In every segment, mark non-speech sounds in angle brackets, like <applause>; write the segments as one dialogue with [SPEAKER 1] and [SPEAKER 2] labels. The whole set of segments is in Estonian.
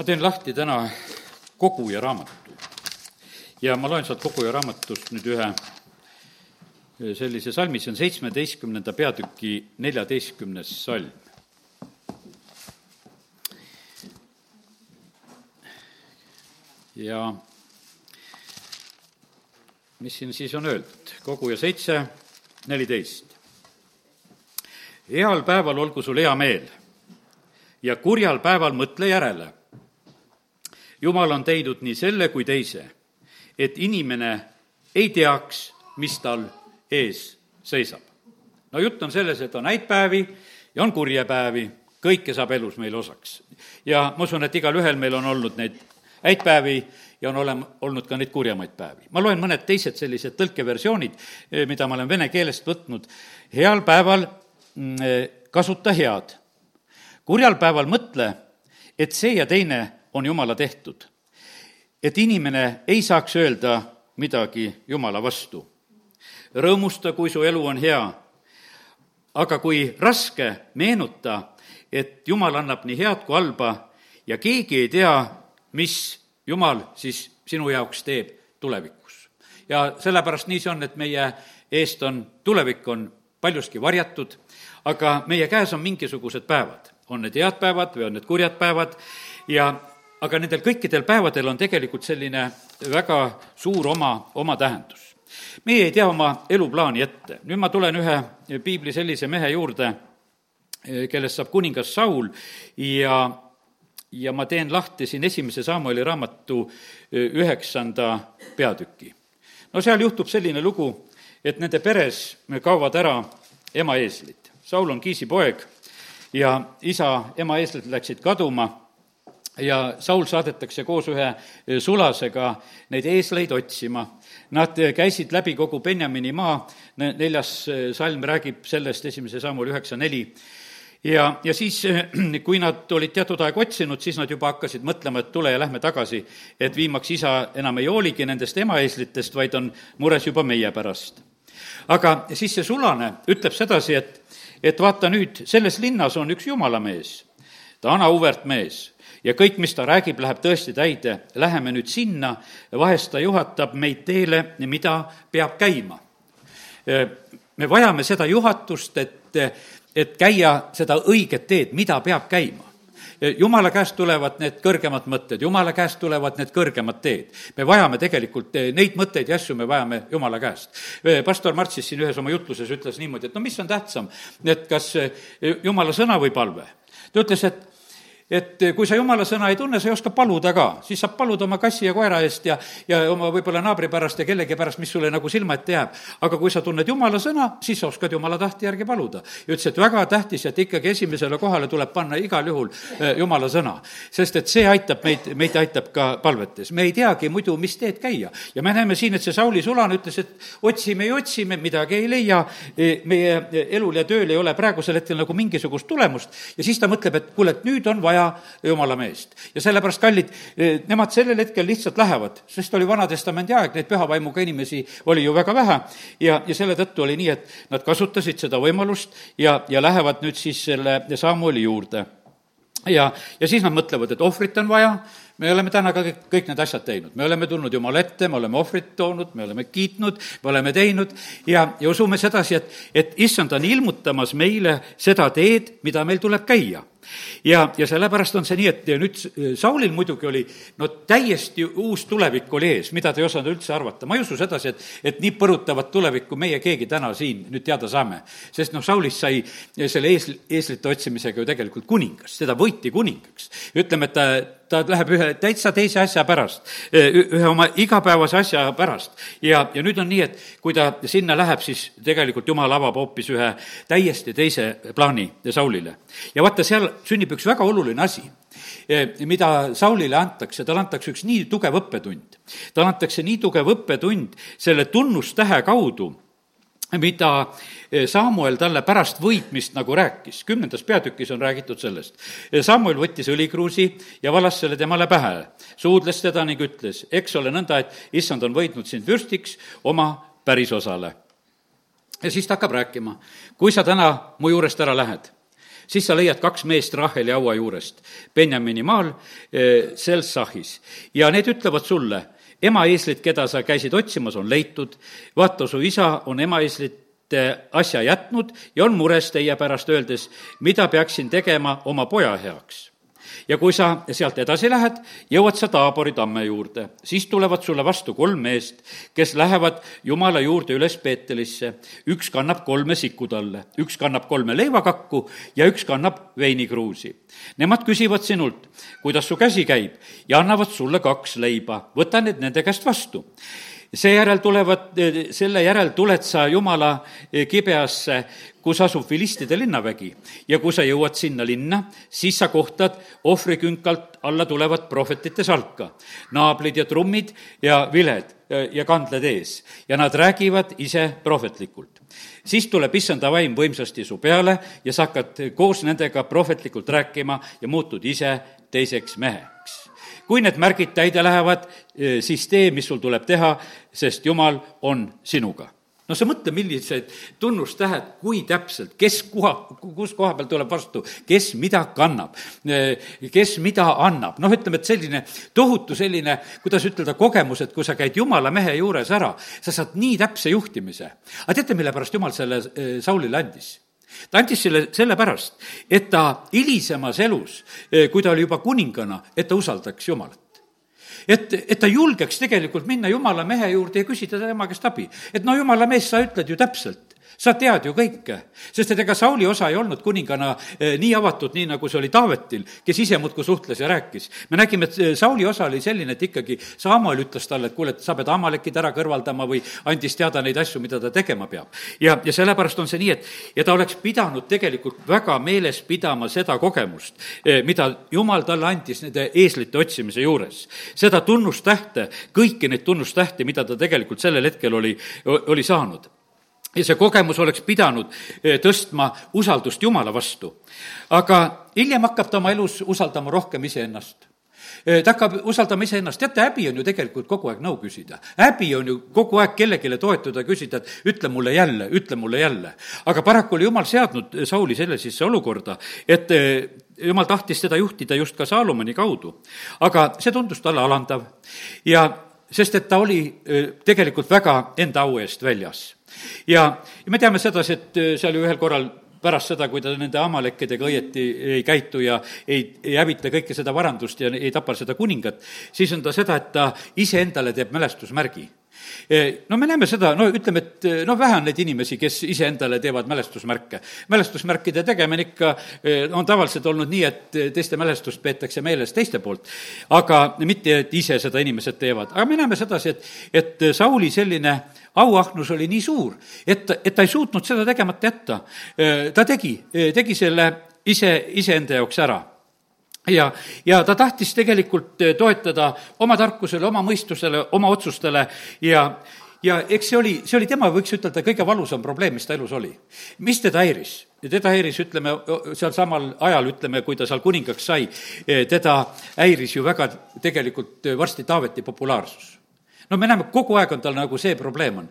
[SPEAKER 1] ma teen lahti täna koguja raamatu. ja ma loen sealt koguja raamatust nüüd ühe sellise salmi, see on seitsmeteistkümnenda peatüki neljateistkümnes salm. ja mis siin siis on öeldud, koguja seitse, neliteist. heal päeval olgu sul hea meel ja kurjal päeval mõtle järele. Jumal on teinud nii selle kui teise, et inimene ei teaks, mis tal ees seisab. no jutt on selles, et on häid päevi ja on kurje päevi, kõike saab elus meil osaks. ja ma usun, et igalühel meil on olnud neid häid päevi ja on olema, olnud ka neid kurjemaid päevi. ma loen mõned teised sellised tõlkeversioonid, eh, mida ma olen vene keelest võtnud. heal päeval mm, eh, kasuta head, kurjal päeval mõtle, et see ja teine on Jumala tehtud. et inimene ei saaks öelda midagi Jumala vastu. rõõmusta, kui su elu on hea, aga kui raske, meenuta, et Jumal annab nii head kui halba ja keegi ei tea, mis Jumal siis sinu jaoks teeb tulevikus. ja sellepärast nii see on, et meie eest on, tulevik on paljuski varjatud, aga meie käes on mingisugused päevad. on need head päevad või on need kurjad päevad ja aga nendel kõikidel päevadel on tegelikult selline väga suur oma, oma tähendus. meie ei tea oma eluplaani ette. nüüd ma tulen ühe piibli sellise mehe juurde, kellest saab kuningas Saul ja ja ma teen lahti siin esimese Samueli raamatu üheksanda peatüki. no seal juhtub selline lugu, et nende peres kaovad ära ema eeslid. Saul on Kiisi poeg ja isa ema eeslid läksid kaduma ja Saul saadetakse koos ühe sulasega neid eesleid otsima. Nad käisid läbi kogu Benjamini maa, neljas salm räägib sellest, esimese sammul üheksa neli, ja, ja siis, <clears throat> kui nad olid teatud aeg otsinud, siis nad juba hakkasid mõtlema, et tule ja lähme tagasi, et viimaks isa enam ei hooligi nendest emaeeslitest, vaid on mures juba meie pärast. aga siis see sulane ütleb sedasi, et, et vaata nüüd, selles linnas on üks jumalamees, ta on auväärt mees ja kõik, mis ta räägib, läheb tõesti täide, läheme nüüd sinna, vahest ta juhatab meid teele, mida peab käima. me vajame seda juhatust, et et käia seda õiget teed, mida peab käima jumala käest tulevad need kõrgemad mõtted, jumala käest tulevad need kõrgemad teed. me vajame tegelikult neid mõtteid ja asju, me vajame jumala käest. Pastor Martsis siin ühes oma jutluses ütles niimoodi, et no mis on tähtsam, et kas jumala sõna või palve. ta ütles, et et kui sa jumala sõna ei tunne, sa ei oska paluda ka, siis saab paluda oma kassi ja koera eest ja, ja oma võib-olla naabri pärast ja kellegi pärast, mis sulle nagu silma ette jääb. aga kui sa tunned jumala sõna, siis sa oskad jumala tahte järgi paluda. ja ütles, et väga tähtis, et ikkagi esimesele kohale tuleb panna igal juhul eh, jumala sõna. sest et see aitab meid, meid aitab ka palvetes. me ei teagi muidu, mis teed käia. ja me näeme siin, et see Sauli sulane ütles, et otsime ja otsime, midagi ei leia, e, meie elul ja tööl ei ole praegusel hetkel nagu mingisugust tulemust ja siis ta mõtleb, et kuule, et nüüd on vaja vaja jumala meest. ja sellepärast, kallid, eh, nemad sellel hetkel lihtsalt lähevad, sest oli Vana-testamendi aeg, neid püha vaimuga inimesi oli ju väga vähe. Ja, ja selle tõttu oli nii, et nad kasutasid seda võimalust ja, ja lähevad nüüd siis selle Samueli juurde. Ja, ja siis nad mõtlevad, et ohvrit on vaja, me oleme täna ka kõik, kõik need asjad teinud, me oleme tulnud Jumala ette, me oleme ohvrit toonud, me oleme kiitnud, me oleme teinud. Ja, ja usume sedasi, et, et issand on ilmutamas meile seda teed, mida meil tuleb käia ja, ja sellepärast on see nii, et nüüd Saulil muidugi oli no täiesti uus tulevik oli ees, mida ta ei osanud üldse arvata. ma ei usu sedasi, et, et nii põrutavat tulevikku meie keegi täna siin nüüd teada saame. sest noh, Saulist sai selle ees, eeslite otsimisega ju tegelikult kuningas, teda võiti kuningaks. ütleme, et ta ta läheb ühe täitsa teise asja pärast, ühe oma igapäevase asja pärast. ja, ja nüüd on nii, et kui ta sinna läheb, siis tegelikult jumal avab hoopis ühe täiesti teise plaani Saulile. ja vaata, seal sünnib üks väga oluline asi, eh, mida Saulile antakse, talle antakse üks nii tugev õppetund. talle antakse nii tugev õppetund selle tunnustähe kaudu, mida eh, Samuel talle pärast võitmist nagu rääkis. kümnendas peatükis on räägitud sellest. Eh, Samuel võttis õlikruusi ja valas selle temale pähe, suudles teda ning ütles, eks ole nõnda, et issand on võitnud sind vürstiks oma pärisosale. ja siis ta hakkab rääkima, kui sa täna mu juurest ära lähed siis sa leiad kaks meest Raheli haua juurest, Benjamini maal, Selsahis. ja need ütlevad sulle, emaeeslit, keda sa käisid otsimas, on leitud, vaata, su isa on emaeeslit asja jätnud ja on mures teie pärast, öeldes, mida peaksin tegema oma poja heaks ja kui sa sealt edasi lähed, jõuad sa Taabori tamme juurde, siis tulevad sulle vastu kolm meest, kes lähevad Jumala juurde üles Peetelisse. üks kannab kolme sikutalle, üks kannab kolme leivakakku ja üks kannab veinikruusi. Nemad küsivad sinult, kuidas su käsi käib ja annavad sulle kaks leiba, võta need nende käest vastu seejärel tulevad, selle järel tuled sa Jumala kibeasse, kus asub Filistide linnavägi. Ja kui sa jõuad sinna linna, siis sa kohtad ohvrikünkalt alla tulevat prohvetite salka, naablid ja trummid ja viled ja kandled ees. Ja nad räägivad ise prohvetlikult. siis tuleb issanda vaim võimsasti su peale ja sa hakkad koos nendega prohvetlikult rääkima ja muutud ise teiseks meheks kui need märgid täide lähevad, siis tee, mis sul tuleb teha, sest Jumal on sinuga no sa mõtle, millised tunnustähed, kui täpselt, kes koha, kus koha peal tuleb vastu, kes mida kannab, kes mida annab, noh, ütleme, et selline tohutu selline, kuidas ütelda, kogemus, et kui sa käid jumala mehe juures ära, sa saad nii täpse juhtimise. aga teate, mille pärast jumal selle eh, Saulile andis? Ta andis selle sellepärast, et ta hilisemas elus, eh, kui ta oli juba kuningana, et ta usaldaks Jumalat et, et ta julgeks tegelikult minna jumala mehe juurde ja küsida tema käest abi. et no jumala mees, sa ütled ju täpselt sa tead ju kõike, sest et ega Sauli osa ei olnud kuningana eh, nii avatud, nii nagu see oli Taavetil, kes ise muudkui suhtles ja rääkis. me nägime, et eh, Sauli osa oli selline, et ikkagi Samuel ütles talle, et kuule, et sa pead Amalekid ära kõrvaldama või andis teada neid asju, mida ta tegema peab. ja, ja sellepärast on see nii, et ja ta oleks pidanud tegelikult väga meeles pidama seda kogemust, eh, mida Jumal talle andis nende eeslite otsimise juures. seda tunnustähte, kõiki neid tunnustähti, mida ta tegelikult sellel hetkel oli, oli saanud ja see kogemus oleks pidanud eh, tõstma usaldust Jumala vastu. aga hiljem hakkab ta oma elus usaldama rohkem iseennast eh, ta hakkab usaldama iseennast, teate, häbi on ju tegelikult kogu aeg nõu küsida. häbi on ju kogu aeg kellelegi toetuda, küsida, et ütle mulle jälle, ütle mulle jälle. aga paraku oli jumal seadnud Sauli sellisesse olukorda, et eh, jumal tahtis teda juhtida just ka Saalomoni kaudu. aga see tundus talle alandav ja sest et ta oli tegelikult väga enda au eest väljas. Ja, me teame sedasi, et seal ju ühel korral pärast seda, kui ta nende amalekkidega õieti ei käitu ja ei, ei hävita kõike seda varandust ja ei tapa seda kuningat, siis on ta seda, et ta iseendale teeb mälestusmärgi no me näeme seda, no ütleme, et noh, vähe on neid inimesi, kes iseendale teevad mälestusmärke. mälestusmärkide tegemine ikka on tavaliselt olnud nii, et teiste mälestust peetakse meeles teiste poolt, aga mitte, et ise seda inimesed teevad. aga me näeme sedasi, et, et Sauli selline auahnus oli nii suur, et, et ta ei suutnud seda tegemata jätta. ta tegi, tegi selle ise, iseenda jaoks ära ja, ja ta tahtis tegelikult eh, toetada oma tarkusele, oma mõistusele, oma otsustele ja, ja eks see oli, see oli tema, võiks ütelda, kõige valusam probleem, mis ta elus oli. mis teda häiris? teda häiris, ütleme, sealsamal ajal, ütleme, kui ta seal kuningaks sai, eh, teda häiris ju väga tegelikult eh, varsti Taaveti populaarsus no me näeme, kogu aeg on tal nagu see probleem on.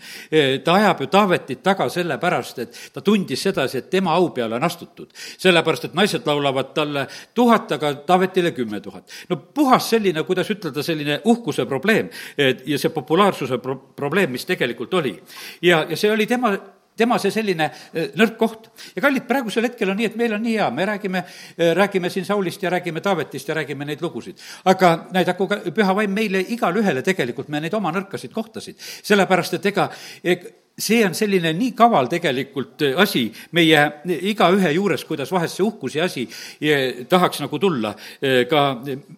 [SPEAKER 1] ta ajab ju Taavetit taga sellepärast, et ta tundis sedasi, et tema au peale on astutud. sellepärast, et naised laulavad talle tuhat, aga Taavetile kümme tuhat. no puhas selline, kuidas ütelda, selline uhkuse probleem ja see populaarsuse pro-, probleem, mis tegelikult oli. ja, ja see oli tema tema see selline eh, nõrk koht. ja kallid, praegusel hetkel on nii, et meil on nii hea, me räägime, eh, räägime siin Saulist ja räägime Taavetist ja räägime neid lugusid. aga näidaku ka püha vaim meile igale ühele tegelikult me neid oma nõrkasid kohtasid, sellepärast et ega see on selline nii kaval tegelikult eh, asi meie igaühe juures, kuidas vahest see uhkuse asi tahaks nagu tulla ka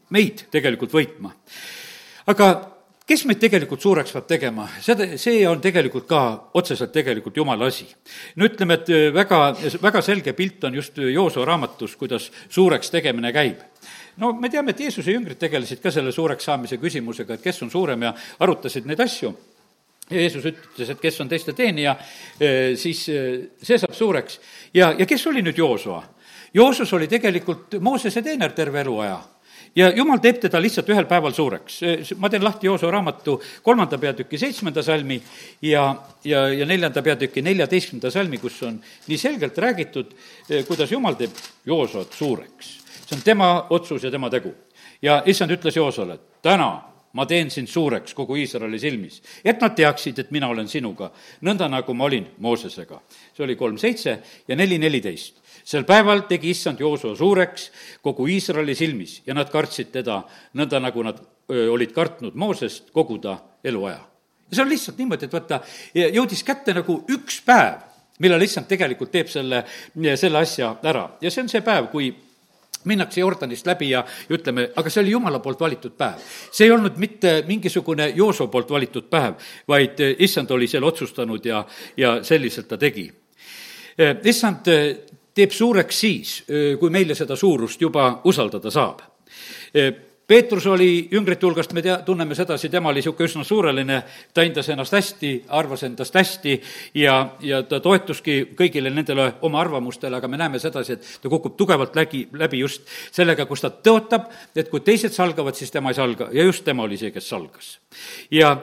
[SPEAKER 1] meid tegelikult võitma. aga kes meid tegelikult suureks peab tegema, seda, see on tegelikult ka otseselt tegelikult jumala asi. no ütleme, et äh, väga, väga selge pilt on just Joosua raamatus, kuidas suureks tegemine käib no me teame, et Jeesuse jüngrid tegelesid ka selle suureks saamise küsimusega, et kes on suurem ja arutasid neid asju. Jeesus ütles, et kes on teiste teenija, äh, siis äh, see saab suureks. ja, ja kes oli nüüd Joosua? Joosus oli tegelikult Moosese teener terve eluaja ja jumal teeb teda lihtsalt ühel päeval suureks. ma teen lahti Jooso raamatu kolmanda peatüki seitsmenda salmi ja, ja, ja neljanda peatüki neljateistkümnenda salmi, kus on nii selgelt räägitud, kuidas jumal teeb Joosot suureks. see on tema otsus ja tema tegu. ja issand ütles Joosole, täna ma teen sind suureks kogu Iisraeli silmis, et nad teaksid, et mina olen sinuga, nõnda nagu ma olin Moosesega. see oli kolm seitse ja neli neliteist sel päeval tegi issand Joosua suureks kogu Iisraeli silmis ja nad kartsid teda nõnda, nagu nad olid kartnud Moosest kogu ta eluaja. ja see on lihtsalt niimoodi, et vaata, jõudis kätte nagu üks päev, millal issand tegelikult teeb selle, selle asja ära ja see on see päev, kui minnakse Jordanist läbi ja, ja ütleme, aga see oli Jumala poolt valitud päev. see ei olnud mitte mingisugune Jooso poolt valitud päev, vaid issand oli selle otsustanud ja, ja selliselt ta tegi. issand teeb suureks siis, kui meile seda suurust juba usaldada saab. Peetrus oli jüngrite hulgast, me tea, tunneme sedasi, tema oli niisugune üsna suureline, ta hindas ennast hästi, arvas endast hästi ja, ja ta toetuski kõigile nendele oma arvamustele, aga me näeme sedasi, et ta kukub tugevalt läbi, läbi just sellega, kus ta tõotab, et kui teised salgavad, siis tema ei salga ja just tema oli see, kes salgas. ja,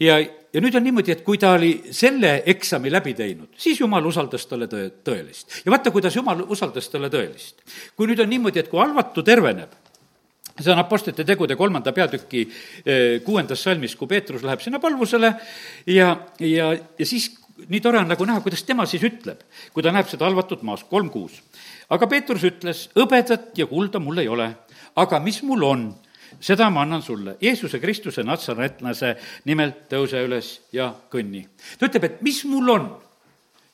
[SPEAKER 1] ja ja nüüd on niimoodi, et kui ta oli selle eksami läbi teinud, siis jumal usaldas talle tõe, tõelist. ja vaata, kuidas jumal usaldas talle tõelist. kui nüüd on niimoodi, et kui halvatu terveneb, see on Apostlite tegude kolmanda peatüki eh, kuuendas salmis, kui Peetrus läheb sinna palvusele ja, ja, ja siis nii tore on nagu näha, kuidas tema siis ütleb, kui ta näeb seda halvatut maast, kolm kuus. aga Peetrus ütles, hõbedat ja kulda mul ei ole, aga mis mul on seda ma annan sulle, Jeesuse Kristuse natsaretlase nimel tõuse üles ja kõnni. ta ütleb, et mis mul on,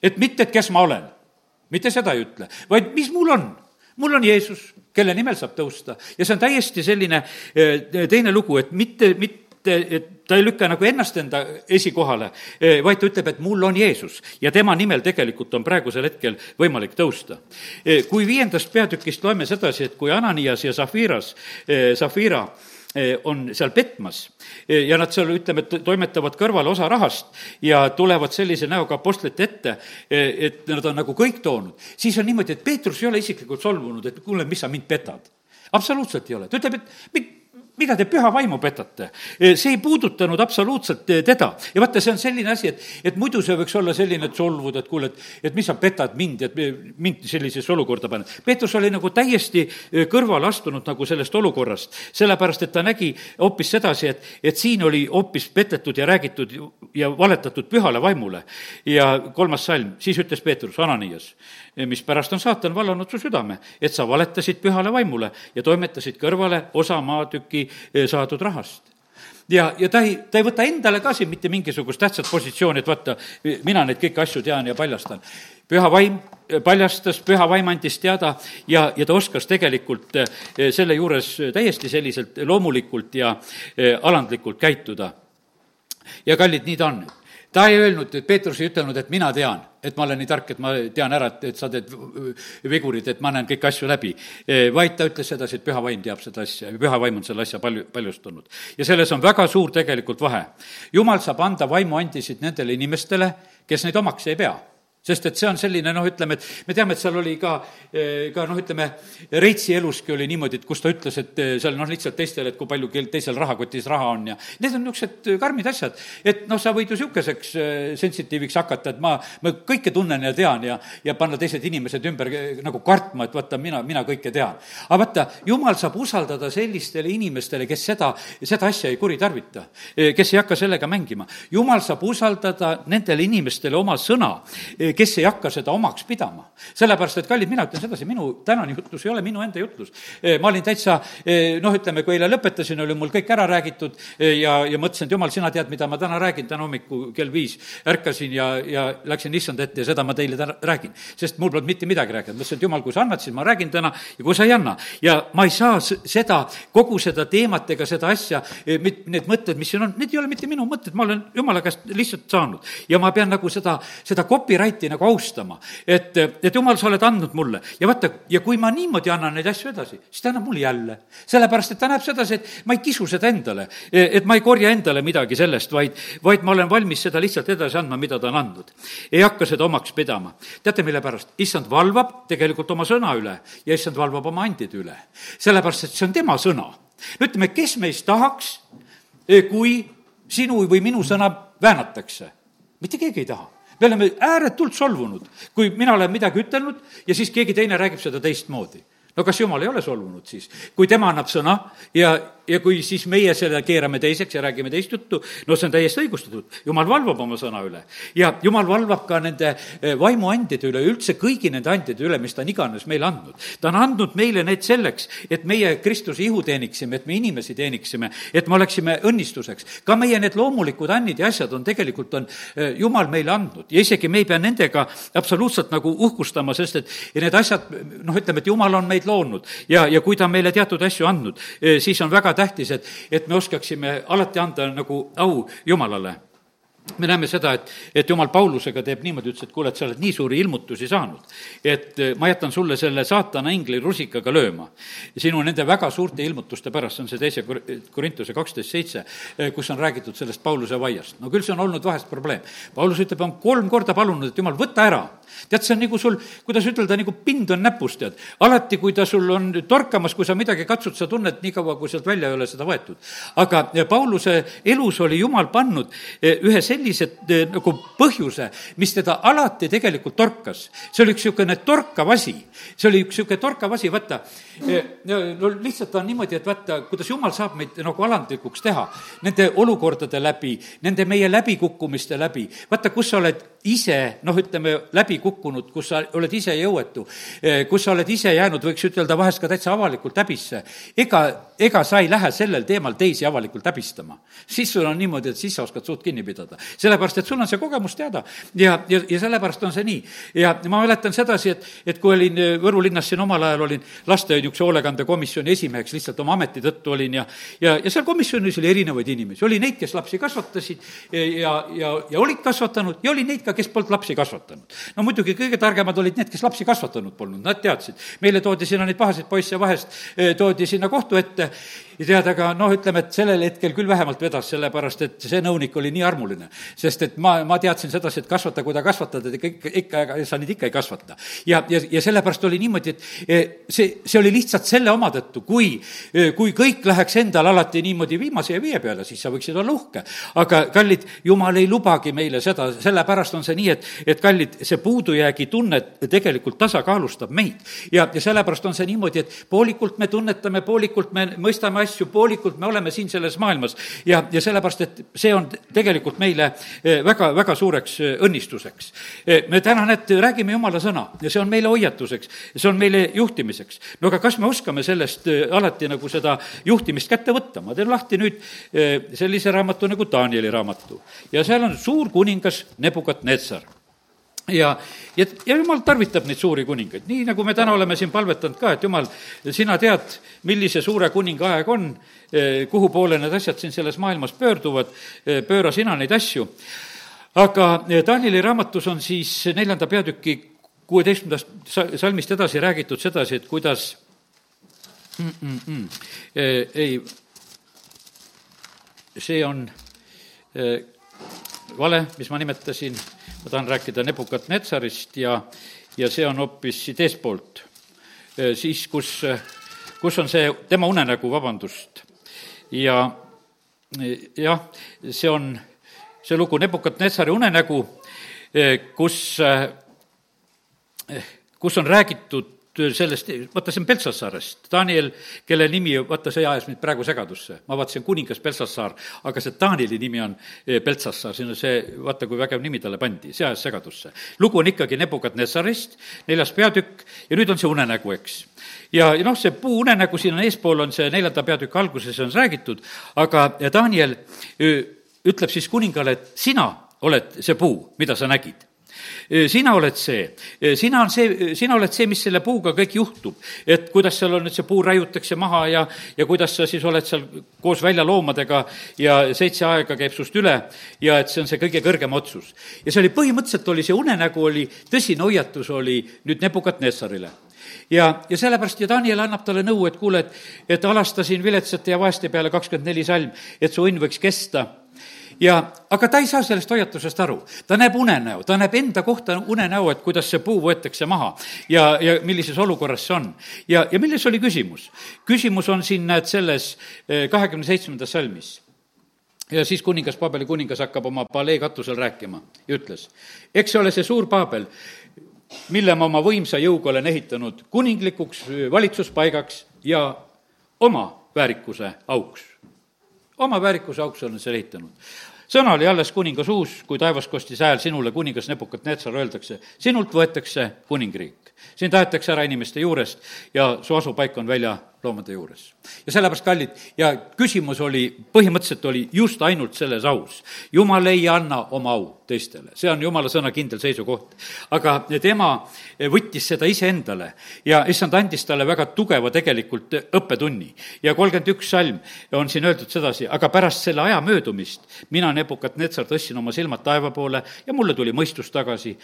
[SPEAKER 1] et mitte, et kes ma olen, mitte seda ei ütle, vaid mis mul on. mul on Jeesus, kelle nimel saab tõusta ja see on täiesti selline eh, teine lugu, et mitte, mitte et ta ei lükka nagu ennast enda esikohale, eh, vaid ta ütleb, et mul on Jeesus ja tema nimel tegelikult on praegusel hetkel võimalik tõusta. Eh, kui viiendast peatükist loeme sedasi, et kui Ananias ja Zafiras, Zafira on seal petmas. Ja nad seal, ütleme, et toimetavad kõrvale osa rahast ja tulevad sellise näoga apostlite ette, et nad on nagu kõik toonud, siis on niimoodi, et Peetrus ei ole isiklikult solvunud, et kuule, mis sa mind petad. Absoluutselt ei ole, ta ütleb, et mida te püha vaimu petate? see ei puudutanud absoluutselt teda. ja vaata, see on selline asi, et, et muidu see võiks olla selline, et solvud, et kuule, et, et mis sa petad mind, et mind sellisesse olukorda paned. Peetrus oli nagu täiesti kõrvale astunud nagu sellest olukorrast, sellepärast et ta nägi hoopis sedasi, et, et siin oli hoopis petetud ja räägitud ja valetatud pühale vaimule. ja kolmas salm, siis ütles Peetrus, Ananias, mispärast on saatan vallanud su südame, et sa valetasid pühale vaimule ja toimetasid kõrvale osa maatüki eh, saadud rahast ja, ja ta ei, ta ei võta endale ka siin mitte mingisugust tähtsat positsiooni, et vaata, mina neid kõiki asju tean ja paljastan. püha vaim paljastas, püha vaim andis teada ja, ja ta oskas tegelikult eh, selle juures täiesti selliselt loomulikult ja eh, alandlikult käituda. ja kallid, nii ta on. Ta ei öelnud, et Peetrus ei ütelnud, et mina tean et ma olen nii tark, et ma tean ära, et, et sa teed vigurid, et ma näen kõiki asju läbi. vaid ta ütles sedasi, et püha vaim teab seda asja ja püha vaim on selle asja palju, paljustanud. ja selles on väga suur tegelikult vahe. jumal saab anda vaimuandisid nendele inimestele, kes neid omaks ei pea sest et see on selline noh, ütleme, et me teame, et seal oli ka, eh, ka noh, ütleme, Reitsi eluski oli niimoodi, et kus ta ütles, et eh, seal noh, lihtsalt teistele, et kui palju kel teisel rahakotis raha on ja need on niisugused karmid asjad. et noh, sa võid ju niisuguseks eh, sensitiiviks hakata, et ma, ma kõike tunnen ja tean ja, ja panna teised inimesed ümber nagu kartma, et vaata, mina, mina kõike tean. aga vaata, jumal saab usaldada sellistele inimestele, kes seda, seda asja ei kuritarvita, kes ei hakka sellega mängima. jumal saab usaldada nendele inimestele oma sõna, kes ei hakka seda omaks pidama. sellepärast, et kallid, mina ütlen sedasi, minu tänane jutlus ei ole minu enda jutlus. Eh, ma olin täitsa eh, noh, ütleme, kui eile lõpetasin, oli mul kõik ära räägitud eh, ja, ja mõtlesin, et jumal, sina tead, mida ma täna räägin, täna hommikul kell viis ärkasin ja, ja läksin issand ette ja seda ma teile täna räägin. sest mul polnud mitte midagi rääkida, mõtlesin, et jumal, kui sa annad, siis ma räägin täna ja kui sa ei anna. ja ma ei saa seda, kogu seda teemat ega seda asja, need mõtted, mis siin on, need ei ole mitte minu mõtted, ma olen jumala käest lihtsalt saanud. ja ma pean nagu seda, seda copyright'i eriti nagu austama. et, et jumal, sa oled andnud mulle ja vaata, ja kui ma niimoodi annan neid asju edasi, siis ta annab mulle jälle. sellepärast, et ta näeb sedasi, et ma ei kisu seda endale, et ma ei korja endale midagi sellest, vaid, vaid ma olen valmis seda lihtsalt edasi andma, mida ta on andnud. ei hakka seda omaks pidama. teate, mille pärast? issand valvab tegelikult oma sõna üle ja issand valvab oma andide üle. sellepärast, et see on tema sõna. no ütleme, kes meist tahaks, kui sinu või minu sõna väänatakse? mitte keegi ei taha me oleme ääretult solvunud, kui mina olen midagi ütelnud ja siis keegi teine räägib seda teistmoodi no kas jumal ei ole solvunud siis, kui tema annab sõna ja, ja kui siis meie selle keerame teiseks ja räägime teist juttu, no see on täiesti õigustatud. jumal valvab oma sõna üle ja jumal valvab ka nende eh, vaimuandide üle, üldse kõigi nende andide üle, mis ta on iganes meile andnud. ta on andnud meile need selleks, et meie Kristuse ihu teeniksime, et me inimesi teeniksime, et me oleksime õnnistuseks. ka meie need loomulikud annid ja asjad on tegelikult, on eh, jumal meile andnud ja isegi me ei pea nendega absoluutselt nagu uhkustama, sest et need asjad, noh, ütleme, et jumal on meid meid loonud ja, ja kui ta on meile teatud asju andnud, eh, siis on väga tähtis, et, et me oskaksime alati anda nagu au Jumalale me näeme seda, et, et jumal Paulusega teeb niimoodi, ütles, et kuule, et sa oled nii suuri ilmutusi saanud, et eh, ma jätan sulle selle saatana ingli rusikaga lööma. sinu nende väga suurte ilmutuste pärast, see on see teise Korintuse kaksteist seitse, eh, kus on räägitud sellest Pauluse vaiast. no küll see on olnud vahest probleem. Paulus ütleb, on kolm korda palunud, et jumal, võta ära tead, see on nagu sul, kuidas ütelda, nagu pind on näpus, tead. alati, kui ta sul on torkamas, kui sa midagi katsud, sa tunned nii kaua, kui sealt välja ei ole seda võetud. aga Pauluse elus oli Jumal pannud eh, ühe sellise eh, nagu põhjuse, mis teda alati tegelikult torkas. see oli üks niisugune torkav asi, see oli üks niisugune torkav asi, vaata, eh, no lihtsalt on niimoodi, et vaata, kuidas Jumal saab meid nagu alandlikuks teha nende olukordade läbi, nende meie läbikukkumiste läbi. vaata, kus sa oled ise, noh, ütleme, läbi kukkunud, kus sa oled ise jõuetu, eh, kus sa oled ise jäänud, võiks ütelda, vahest ka täitsa avalikult häbisse, ega, ega sa ei lähe sellel teemal teisi avalikult häbistama. siis sul on niimoodi, et siis sa oskad suud kinni pidada. sellepärast, et sul on see kogemus teada ja, ja, ja sellepärast on see nii. ja ma mäletan sedasi, et, et kui olin eh, Võru linnas siin omal ajal, olin laste niisuguse hoolekandekomisjoni esimeheks, lihtsalt oma ameti tõttu olin ja, ja, ja seal komisjonis oli erinevaid inimesi, oli neid, kes lapsi kasvatasid ja, ja, ja olid kasvatanud ja oli neid ka, kes polnud lapsi kasvatanud. no muidugi kõige targemad olid need, kes lapsi kasvatanud polnud, nad teadsid. meile toodi sinna neid pahaseid poisse vahest, eh, toodi sinna kohtu ette ja tead, aga noh, ütleme, et sellel hetkel küll vähemalt vedas, sellepärast et see nõunik oli nii armuline. sest et ma, ma teadsin sedasi, et kasvata, kui ta kasvatad, et ikka, ikka, ikka, sa neid ikka ei kasvata. ja, ja, ja sellepärast oli niimoodi, et eh, see, see oli lihtsalt selle oma tõttu, kui, eh, kui kõik läheks endal alati niimoodi viimase ja viie peale, siis sa võiksid olla uhke. aga kallid, jumal ei lubagi meile seda, sellepärast on see nii, et, et kallid, see puudujäägi tunne tegelikult tasakaalustab meid. ja, ja sellepärast on see niimoodi, et poolikult me tunnetame, poolikult me mõistame asju, poolikult me oleme siin selles maailmas ja, ja sellepärast, et see on tegelikult meile eh, väga, väga suureks eh, õnnistuseks. Eh, me täna, näed, räägime jumala sõna ja see on meile hoiatuseks, see on meile juhtimiseks. no aga kas me oskame sellest alati nagu seda juhtimist kätte võtta? ma teen lahti nüüd sellise raamatu nagu Danieli raamatu ja seal on suur kuningas Nebukat-Netsar ja, ja, ja jumal tarvitab neid suuri kuningaid, nii nagu me täna oleme siin palvetanud ka, et jumal, sina tead, millise suure kuninga aeg on, eh, kuhu poole need asjad siin selles maailmas pöörduvad, eh, pööra sina neid asju. aga eh, Danieli raamatus on siis neljanda peatüki kuueteistkümnendast salmist edasi räägitud sedasi, et kuidas mm, mm, mm, ei, see on vale, mis ma nimetasin ma tahan rääkida Nebukat-Netsarist ja, ja see on hoopis siit eespoolt. siis, kus, kus on see tema unenägu, vabandust. ja jah, see on see lugu Nebukat-Netsari unenägu, kus, kus on räägitud sellest, vaata, see on Peltsassaarest. Daniel, kelle nimi, vaata, see ajas mind praegu segadusse. ma vaatasin kuningas Peltsassaar, aga see Danieli nimi on Peltsassaar, siin on see, vaata, kui vägev nimi talle pandi, see ajas segadusse. lugu on ikkagi Nebukadnessarist, neljas peatükk, ja nüüd on see unenägu, eks. ja, ja noh, see puu unenägu siin on eespool, on see neljanda peatüki alguses on räägitud, aga Daniel ütleb siis kuningale, et sina oled see puu, mida sa nägid sina oled see, sina on see, sina oled see, mis selle puuga kõik juhtub. et kuidas seal on, et see puu raiutakse maha ja, ja kuidas sa siis oled seal koos väljaloomadega ja seitse aega käib sust üle ja et see on see kõige kõrgem otsus. ja see oli, põhimõtteliselt oli see unenägu, oli tõsine hoiatus oli nüüd Nebukat-Nessarile ja, ja sellepärast ja Daniel annab talle nõu, et kuule, et, et alastasin viletsate ja vaeste peale kakskümmend neli salm, et su õnn võiks kesta ja, aga ta ei saa sellest hoiatusest aru. ta näeb unenäo, ta näeb enda kohta unenäo, et kuidas see puu võetakse maha ja, ja millises olukorras see on. ja, ja milles oli küsimus? küsimus on siin, näed, selles eh, kahekümne seitsmendas salmis ja siis kuningas, Paabeli kuningas hakkab oma palee katusel rääkima ja ütles, eks ole see suur Paabel, mille ma oma võimsa jõuga olen ehitanud kuninglikuks valitsuspaigaks ja oma väärikuse auks. Oma väärikuse auks olen selle ehitanud. sõna oli alles kuninga suus, kui taevas kostis hääl sinule, kuningas Nebukat-Netsar, öeldakse, sinult võetakse kuningriik. sind tahetakse ära inimeste juurest ja su asupaik on välja loomade juures. ja sellepärast, kallid, ja küsimus oli, põhimõtteliselt oli just ainult selles aus. jumal ei anna oma au teistele, see on jumala sõna kindel seisukoht. aga tema võttis seda iseendale ja issand andis talle väga tugeva tegelikult õppetunni. ja kolmkümmend üks salm on siin öeldud sedasi, aga pärast selle aja möödumist mina, Nebukat-Netsar, tõstsin oma silmad taeva poole ja mulle tuli mõistus tagasi.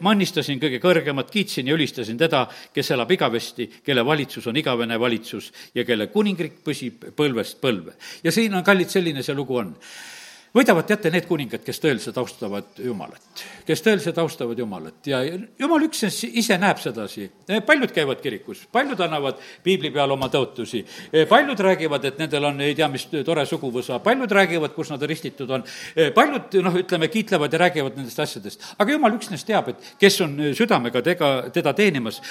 [SPEAKER 1] ma annistasin kõige kõrgemat, kiitsin ja ülistasin teda, kes elab igavesti, kelle valitsus on igavene valitsus valitsus ja kelle kuningriik püsib põlvest põlve. ja siin on, kallid, selline see lugu on võidavad, teate, need kuningad, kes tõeliselt austavad Jumalat, kes tõeliselt austavad Jumalat ja Jumal üksnes ise näeb sedasi. paljud käivad kirikus, paljud annavad piibli peal oma tõotusi, paljud räägivad, et nendel on ei tea mis tore suguvõsa, paljud räägivad, kus nad ristitud on, paljud noh, ütleme, kiitlevad ja räägivad nendest asjadest. aga Jumal üksnes teab, et kes on südamega tega, teda teenimas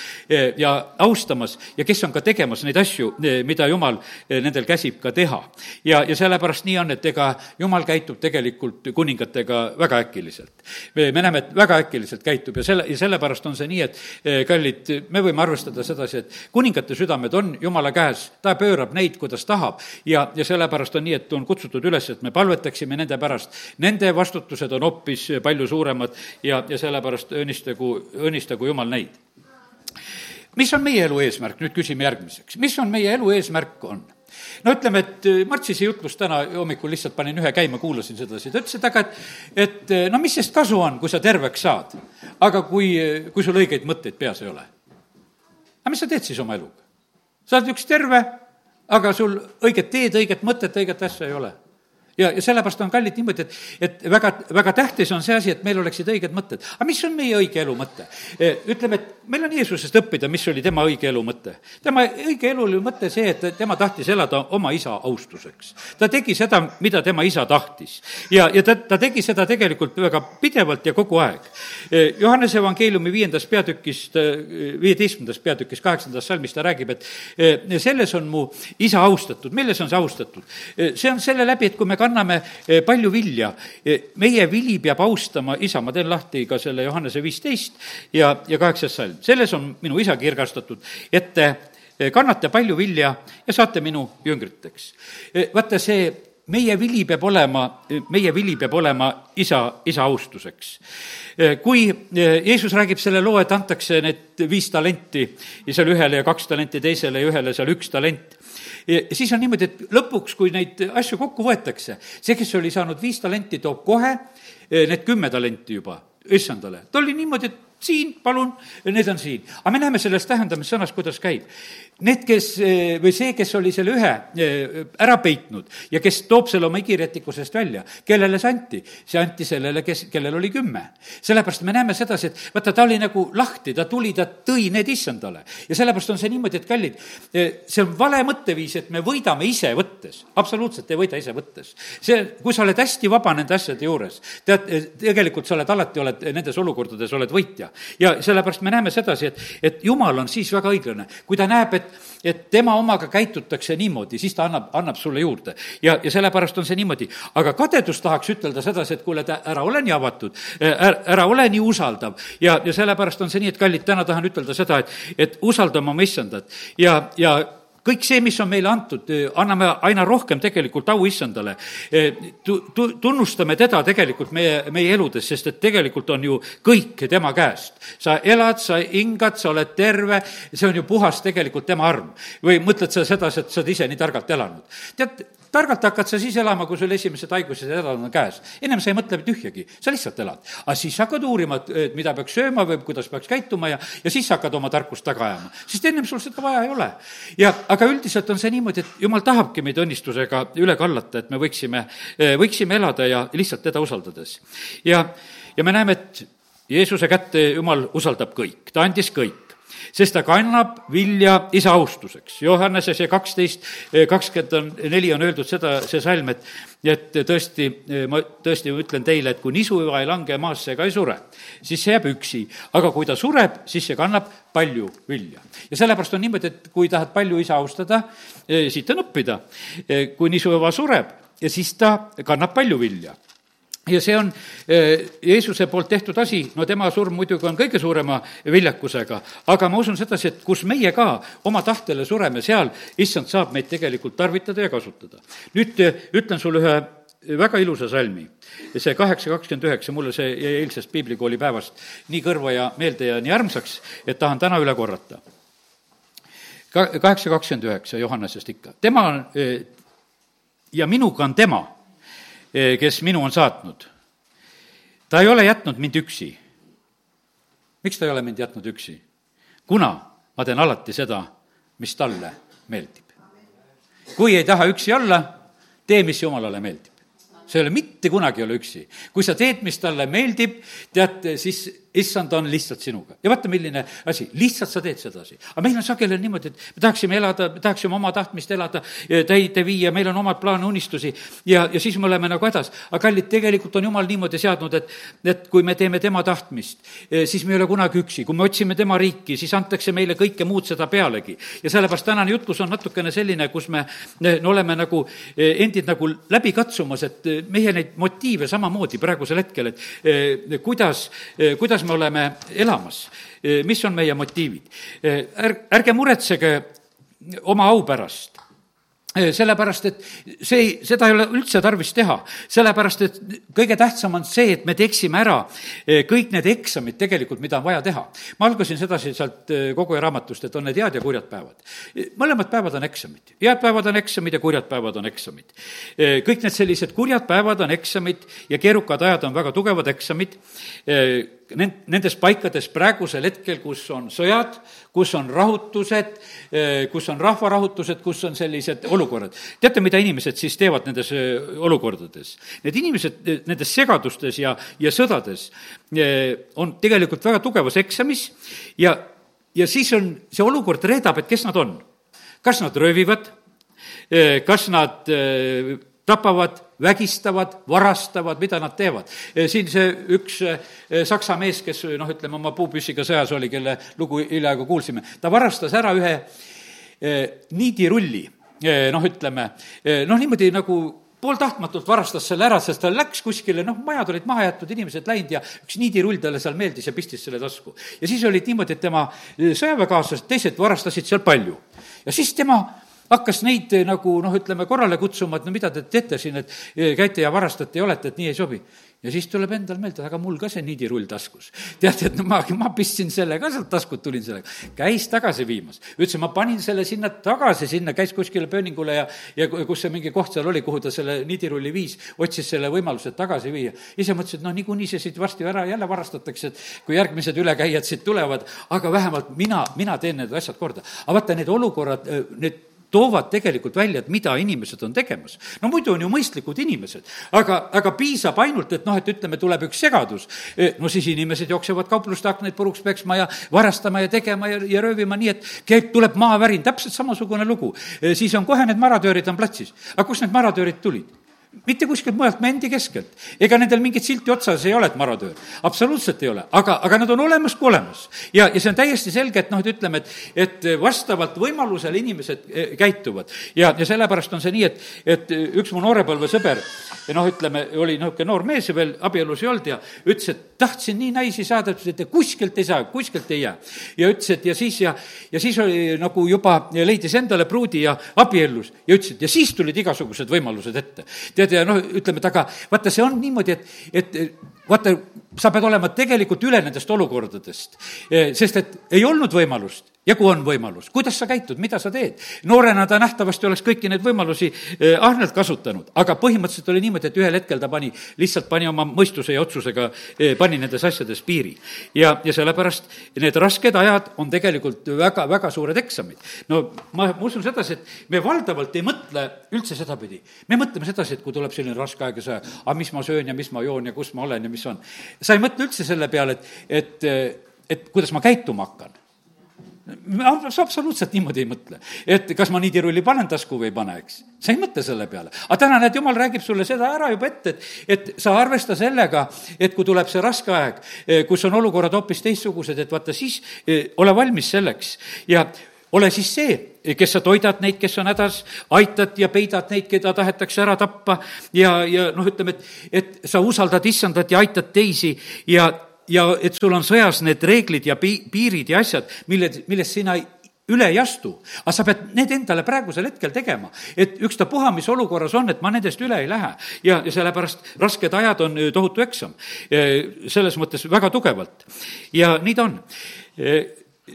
[SPEAKER 1] ja austamas ja kes on ka tegemas neid asju, mida Jumal nendel käsib ka teha. ja, ja sellepärast nii on, et ega Jumal käitub käitub tegelikult kuningatega väga äkiliselt. me, me näeme, et väga äkiliselt käitub ja selle, ja sellepärast on see nii, et eh, kallid, me võime arvestada sedasi, et kuningate südamed on Jumala käes, ta pöörab neid, kuidas tahab ja, ja sellepärast on nii, et on kutsutud üles, et me palvetaksime nende pärast. Nende vastutused on hoopis palju suuremad ja, ja sellepärast õnnistagu, õnnistagu Jumal neid mis on meie elu eesmärk, nüüd küsime järgmiseks, mis on meie elu eesmärk, on? No ütleme, et äh, Mart Sisi jutlust täna hommikul lihtsalt panin ühe käima, kuulasin sedasi, ta ütles, et aga et, et äh, no mis sest kasu on, kui sa terveks saad, aga kui, äh, kui sul õigeid mõtteid peas ei ole. aga mis sa teed siis oma eluga? sa oled üks terve, aga sul õiget teed, õiget mõtet, õiget asja ei ole ja, ja sellepärast on kallid niimoodi, et, et väga, väga tähtis on see asi, et meil oleksid õiged mõtted. aga mis on meie õige elu mõte? E, ütleme, et meil on Jeesusest õppida, mis oli tema õige elu mõte. tema õige elu oli mõte see, et tema tahtis elada oma isa austuseks. ta tegi seda, mida tema isa tahtis. ja, ja ta, ta tegi seda tegelikult väga pidevalt ja kogu aeg. E, Johannese evangeeliumi viiendas peatükist, e, viieteistkümnendas peatükis, kaheksandas salmis ta räägib, et selles on mu isa austatud. milles on see austatud? see on selle läbi, et kui me kanname eh, palju vilja. Eh, meie vili peab austama isa, ma teen lahti ka selle Johannese viisteist ja, ja kaheksas salm. selles on minu isa kirgastatud, et te eh, kannate palju vilja ja saate minu jüngriteks. vaata, see meie vili peab olema, meie vili peab olema isa, isa austuseks. kui Jeesus räägib selle loo, et antakse need viis talenti ja seal ühele ja kaks talenti teisele ja ühele seal üks talent, ja siis on niimoodi, et lõpuks, kui neid asju kokku võetakse, see, kes oli saanud viis talenti, toob kohe eh, need kümme talenti juba issandale. ta oli niimoodi, et siin, palun, need on siin. aga me näeme selles tähendamissõnas, kuidas käib. Need, kes, eh, või see, kes oli selle ühe eh, ära peitnud ja kes toob selle oma igirätikusest välja, kellele see anti? see anti sellele, kes, kellel oli kümme. sellepärast me näeme sedasi, et vaata, ta oli nagu lahti, ta tuli, ta tõi need issandale. ja sellepärast on see niimoodi, et kallid, eh, see on vale mõtteviis, et me võidame ise võttes. absoluutselt ei võida ise võttes. see, kui sa oled hästi vaba nende asjade juures, tead, tegelikult sa oled alati, oled nendes olukordades, oled võitja. ja sellepärast me näeme sedasi, et, et jumal on siis väga õiglane, kui ta näeb, et et, et tema omaga käitutakse niimoodi, siis ta annab, annab sulle juurde. ja, ja sellepärast on see niimoodi. aga kadedus tahaks ütelda sedasi, et kuule, ära ole nii avatud, ära, ole nii usaldav ja, ja sellepärast on see nii, et kallid, täna tahan ütelda seda, et, et usaldame oma issandat ja, ja kõik see, mis on meile antud, anname aina rohkem tegelikult au issandale. Tu-, tu-, tunnustame teda tegelikult meie, meie eludes, sest et tegelikult on ju kõik tema käest. sa elad, sa hingad, sa oled terve, see on ju puhas tegelikult tema arm. või mõtled sa sedasi, et sa oled ise nii targalt elanud? tead, targalt hakkad sa siis elama, kui sul esimesed haigused ja hädad on käes. ennem sa ei mõtle tühjagi, sa lihtsalt elad. aga siis hakkad uurima, et mida peaks sööma või kuidas peaks käituma ja, ja siis hakkad oma tarkust taga ajama. sest ennem sul seda vaja ei ole. ja, aga üldiselt on see niimoodi, et jumal tahabki meid õnnistusega üle kallata, et me võiksime, võiksime elada ja lihtsalt teda usaldades. ja, ja me näeme, et Jeesuse kätte Jumal usaldab kõik, ta andis kõik sest ta kannab vilja isa austuseks. Johannese see kaksteist, eh, kakskümmend neli on öeldud seda, see salm, et, et tõesti, eh, ma tõesti ütlen teile, et kui nisuiva ei lange maasse ega ei sure, siis see jääb üksi. aga kui ta sureb, siis see kannab palju vilja. ja sellepärast on niimoodi, et kui tahad palju isa austada, eh, siit on õppida. kui nisuiva sureb, siis ta kannab palju vilja ja see on eh, Jeesuse poolt tehtud asi, no tema surm muidugi on kõige suurema viljakusega, aga ma usun sedasi, et kus meie ka oma tahtele sureme, seal issand saab meid tegelikult tarvitada ja kasutada. nüüd eh, ütlen sulle ühe väga ilusa salmi. see kaheksa kakskümmend üheksa, mulle see jäi eilsest piiblikooli päevast nii kõrva ja meelde ja nii armsaks, et tahan täna üle korrata. ka-, kaheksa kakskümmend üheksa Johannesest ikka. tema on, eh, ja minuga on tema kes minu on saatnud. ta ei ole jätnud mind üksi. miks ta ei ole mind jätnud üksi? kuna ma teen alati seda, mis talle meeldib. kui ei taha üksi olla, tee, mis Jumalale meeldib. sa ei ole mitte kunagi ei ole üksi. kui sa teed, mis talle meeldib, tead, siis issand on lihtsalt sinuga. ja vaata, milline asi, lihtsalt sa teed sedasi. aga meil on sageli niimoodi, et me tahaksime elada, me tahaksime oma tahtmist elada, täide viia, meil on omad plaane, unistusi ja, ja siis me oleme nagu hädas. aga kallid, tegelikult on jumal niimoodi seadnud, et, et kui me teeme tema tahtmist, eh, siis me ei ole kunagi üksi. kui me otsime tema riiki, siis antakse meile kõike muud seda pealegi. ja sellepärast tänane jutlus on natukene selline, kus me no oleme nagu eh, endid nagu läbi katsumas, et eh, meie neid motiive samamoodi praegusel hetkel, et kuidas, kuidas me oleme elamas, mis on meie motiivid. ärg-, ärge muretsege oma au pärast sellepärast, et see ei, seda ei ole üldse tarvis teha. sellepärast, et kõige tähtsam on see, et me teeksime ära kõik need eksamid tegelikult, mida on vaja teha. ma algasin sedasi sealt kogu raamatust, et on need head ja kurjad päevad. mõlemad päevad on eksamid. head päevad on eksamid ja kurjad päevad on eksamid. kõik need sellised kurjad päevad on eksamid ja keerukad ajad on väga tugevad eksamid nend-, nendes paikades praegusel hetkel, kus on sõjad, kus on rahutused, eh, kus on rahvarahutused, kus on sellised olukorrad. teate, mida inimesed siis teevad nendes eh, olukordades? Need inimesed eh, nendes segadustes ja, ja sõdades on tegelikult väga tugevas eksamis ja, ja siis on, see olukord reedab, et kes nad on. kas nad röövivad, kas nad tapavad, vägistavad, varastavad, mida nad teevad. siin see üks saksa mees, kes noh, ütleme oma puupüssiga sõjas oli, kelle lugu hiljaaegu kuulsime, ta varastas ära ühe niidirulli, noh, ütleme, noh, niimoodi nagu pooltahtmatult varastas selle ära, sest ta läks kuskile, noh, majad olid maha jäetud, inimesed läinud ja üks niidirull talle seal meeldis ja pistis selle tasku. ja siis olid niimoodi, et tema sõjaväekaaslased, teised varastasid seal palju. ja siis tema hakkas neid eh, nagu noh, ütleme korrale kutsuma, et no mida te teete siin, et eh, käite ja varastate ja olete, et nii ei sobi. ja siis tuleb endal meelde, aga mul ka see niidirull taskus. <laughs> teate, et no ma, ma pistsin selle ka sealt taskut, tulin sellega. käis tagasi viimas. ütlesin, ma panin selle sinna tagasi, sinna, käis kuskile pööningule ja, ja kus see mingi koht seal oli, kuhu ta selle niidirulli viis, otsis selle võimaluse tagasi viia. ise mõtlesin, et noh, niikuinii see siit varsti ära jälle varastatakse, et kui järgmised ülekäijad siit tulevad, aga vähemalt mina, mina teen need asjad korda. aga vaata, need olukorrad, need toovad tegelikult välja, et mida inimesed on tegemas. no muidu on ju mõistlikud inimesed, aga, aga piisab ainult, et noh, et ütleme, tuleb üks segadus, e, no siis inimesed jooksevad kaupluste aknaid puruks peksma ja varastama ja tegema ja, ja röövima nii, et käib, tuleb maavärin, täpselt samasugune lugu. E, siis on kohe need maratöörid on platsis. aga kust need maratöörid tulid? Mitte kuskilt mujalt, me endi keskelt. ega nendel mingit silti otsas ei ole, et maratöör. absoluutselt ei ole, aga, aga nad on olemas kui olemas. ja, ja see on täiesti selge, et noh, et ütleme, et, et vastavalt võimalusele inimesed eh, käituvad. ja, ja sellepärast on see nii, et, et üks mu noorepõlvesõber, noh, ütleme, oli niisugune noor mees ja veel abielus ei olnud ja ütles, et tahtsin nii naisi saada, ütles, et kuskilt ei saa, kuskilt ei jää. ja ütles, et ja siis ja, ja siis oli nagu juba leidis endale pruudi ja abiellus ja ütles, et ja siis tulid igasugused võimalused ette. tead, ja noh, ütleme, et aga vaata, see on niimoodi, et, et vaata, sa pead olema tegelikult üle nendest olukordadest. sest et ei olnud võimalust ja kui on võimalus, kuidas sa käitud, mida sa teed? noorena ta nähtavasti oleks kõiki neid võimalusi eh, ahnelt kasutanud, aga põhimõtteliselt oli niimoodi, et ühel hetkel ta pani, lihtsalt pani oma mõistuse ja otsusega, eh, pani nendes asjades piiri. ja, ja sellepärast need rasked ajad on tegelikult väga, väga suured eksamid. no ma, ma usun sedasi, et me valdavalt ei mõtle üldse sedapidi. me mõtleme sedasi, et kui tuleb selline raske aeg ja sa, aga mis ma söön ja mis ma joon ja kus ma olen ja mis on. Sa ei mõtle üldse selle peale, et, et, et kuidas ma käituma hakkan absoluutselt niimoodi ei mõtle, et kas ma niidirulli panen tasku või ei pane, eks. sa ei mõtle selle peale. aga täna näed, jumal räägib sulle seda ära juba ette, et, et sa arvesta sellega, et kui tuleb see raske aeg, kus on olukorrad hoopis teistsugused, et vaata siis ole valmis selleks ja ole siis see, kes sa toidad neid, kes on hädas, aitad ja peidad neid, keda tahetakse ära tappa ja, ja noh, ütleme, et, et sa usaldad issandat ja aitad teisi ja ja et sul on sõjas need reeglid ja pi-, piirid ja asjad, mille, millest sina üle ei astu, aga sa pead need endale praegusel hetkel tegema. et ükstapuha, mis olukorras on, et ma nendest üle ei lähe. ja, ja sellepärast rasked ajad on tohutu eksam. selles mõttes väga tugevalt. ja nii ta on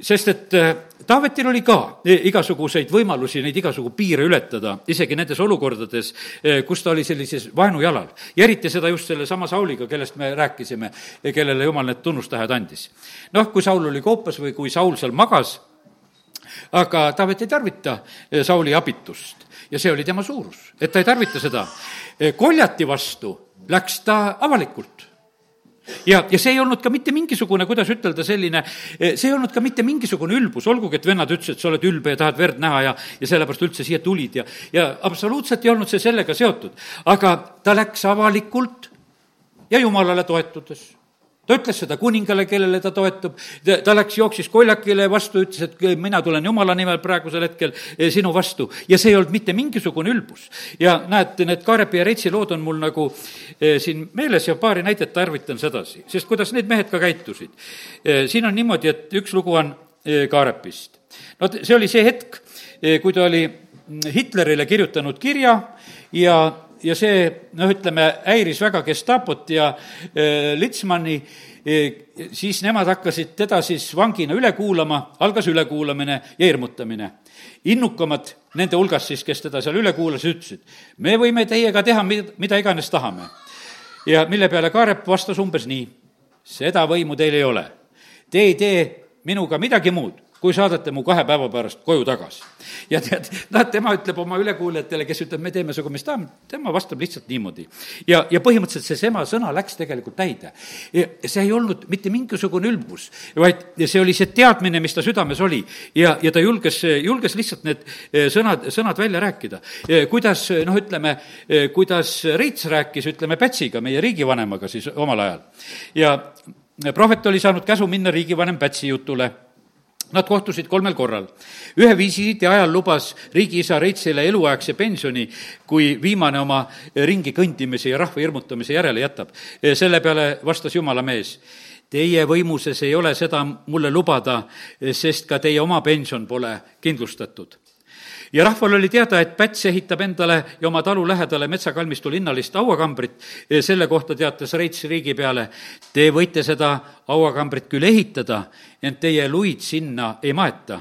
[SPEAKER 1] sest et äh, Taavetil oli ka e, igasuguseid võimalusi neid igasugu piire ületada, isegi nendes olukordades, e, kus ta oli sellises vaenujalal. ja eriti seda just sellesama Sauliga, kellest me rääkisime, kellele jumal need tunnustähed andis. noh, kui Saul oli koopas või kui Saul seal magas, aga Taavet ei tarvita e, Sauli abitust ja see oli tema suurus, et ta ei tarvita seda. Koljati vastu läks ta avalikult ja, ja see ei olnud ka mitte mingisugune, kuidas ütelda, selline, eh, see ei olnud ka mitte mingisugune ülbus, olgugi et vennad ütlesid, sa oled ülbe ja tahad verd näha ja, ja sellepärast üldse siia tulid ja, ja absoluutselt ei olnud see sellega seotud. aga ta läks avalikult ja jumalale toetudes ta ütles seda kuningale, kellele ta toetub, ta läks, jooksis koljakile vastu, ütles, et mina tulen Jumala nimel praegusel hetkel eh, sinu vastu. ja see ei olnud mitte mingisugune ülbus. ja näed, need Kaarepi ja Reitsi lood on mul nagu eh, siin meeles ja paari näidet tarvitan sedasi, sest kuidas need mehed ka käitusid. Eh, siin on niimoodi, et üks lugu on Kaarepist. no see oli see hetk, kui ta oli Hitlerile kirjutanud kirja ja ja see, noh, ütleme, häiris väga Gestapot ja äh, Litsmanni e,, siis nemad hakkasid teda siis vangina üle kuulama, algas ülekuulamine ja hirmutamine. innukamad nende hulgas siis, kes teda seal üle kuulasid, ütlesid, me võime teiega teha mida, mida iganes tahame. ja mille peale Kaarep vastas umbes nii, seda võimu teil ei ole. Te ei tee minuga midagi muud kui saadate mu kahe päeva pärast koju tagasi. ja tead, noh, tema ütleb oma ülekuulajatele, kes ütleb, me teeme sinuga, mis tahame, tema vastab lihtsalt niimoodi. ja, ja põhimõtteliselt see tema sõna läks tegelikult täide. see ei olnud mitte mingisugune ülbus, vaid see oli see teadmine, mis ta südames oli. ja, ja ta julges, julges lihtsalt need eh, sõnad, sõnad välja rääkida. kuidas, noh, ütleme, kuidas Reits rääkis, ütleme, Pätsiga, meie riigivanemaga siis omal ajal. ja prohvet oli saanud käsu minna riigivanem Pätsi jutule Nad kohtusid kolmel korral. ühe visiidi ajal lubas riigiisa Reitsile eluaegse pensioni, kui viimane oma ringi kõndimise ja rahva hirmutamise järele jätab. selle peale vastas jumala mees, teie võimuses ei ole seda mulle lubada, sest ka teie oma pension pole kindlustatud ja rahval oli teada, et Päts ehitab endale ja oma talu lähedale metsakalmistu linnalist hauakambrit. selle kohta teatas Reits riigi peale, te võite seda hauakambrit küll ehitada, ent teie luid sinna ei maeta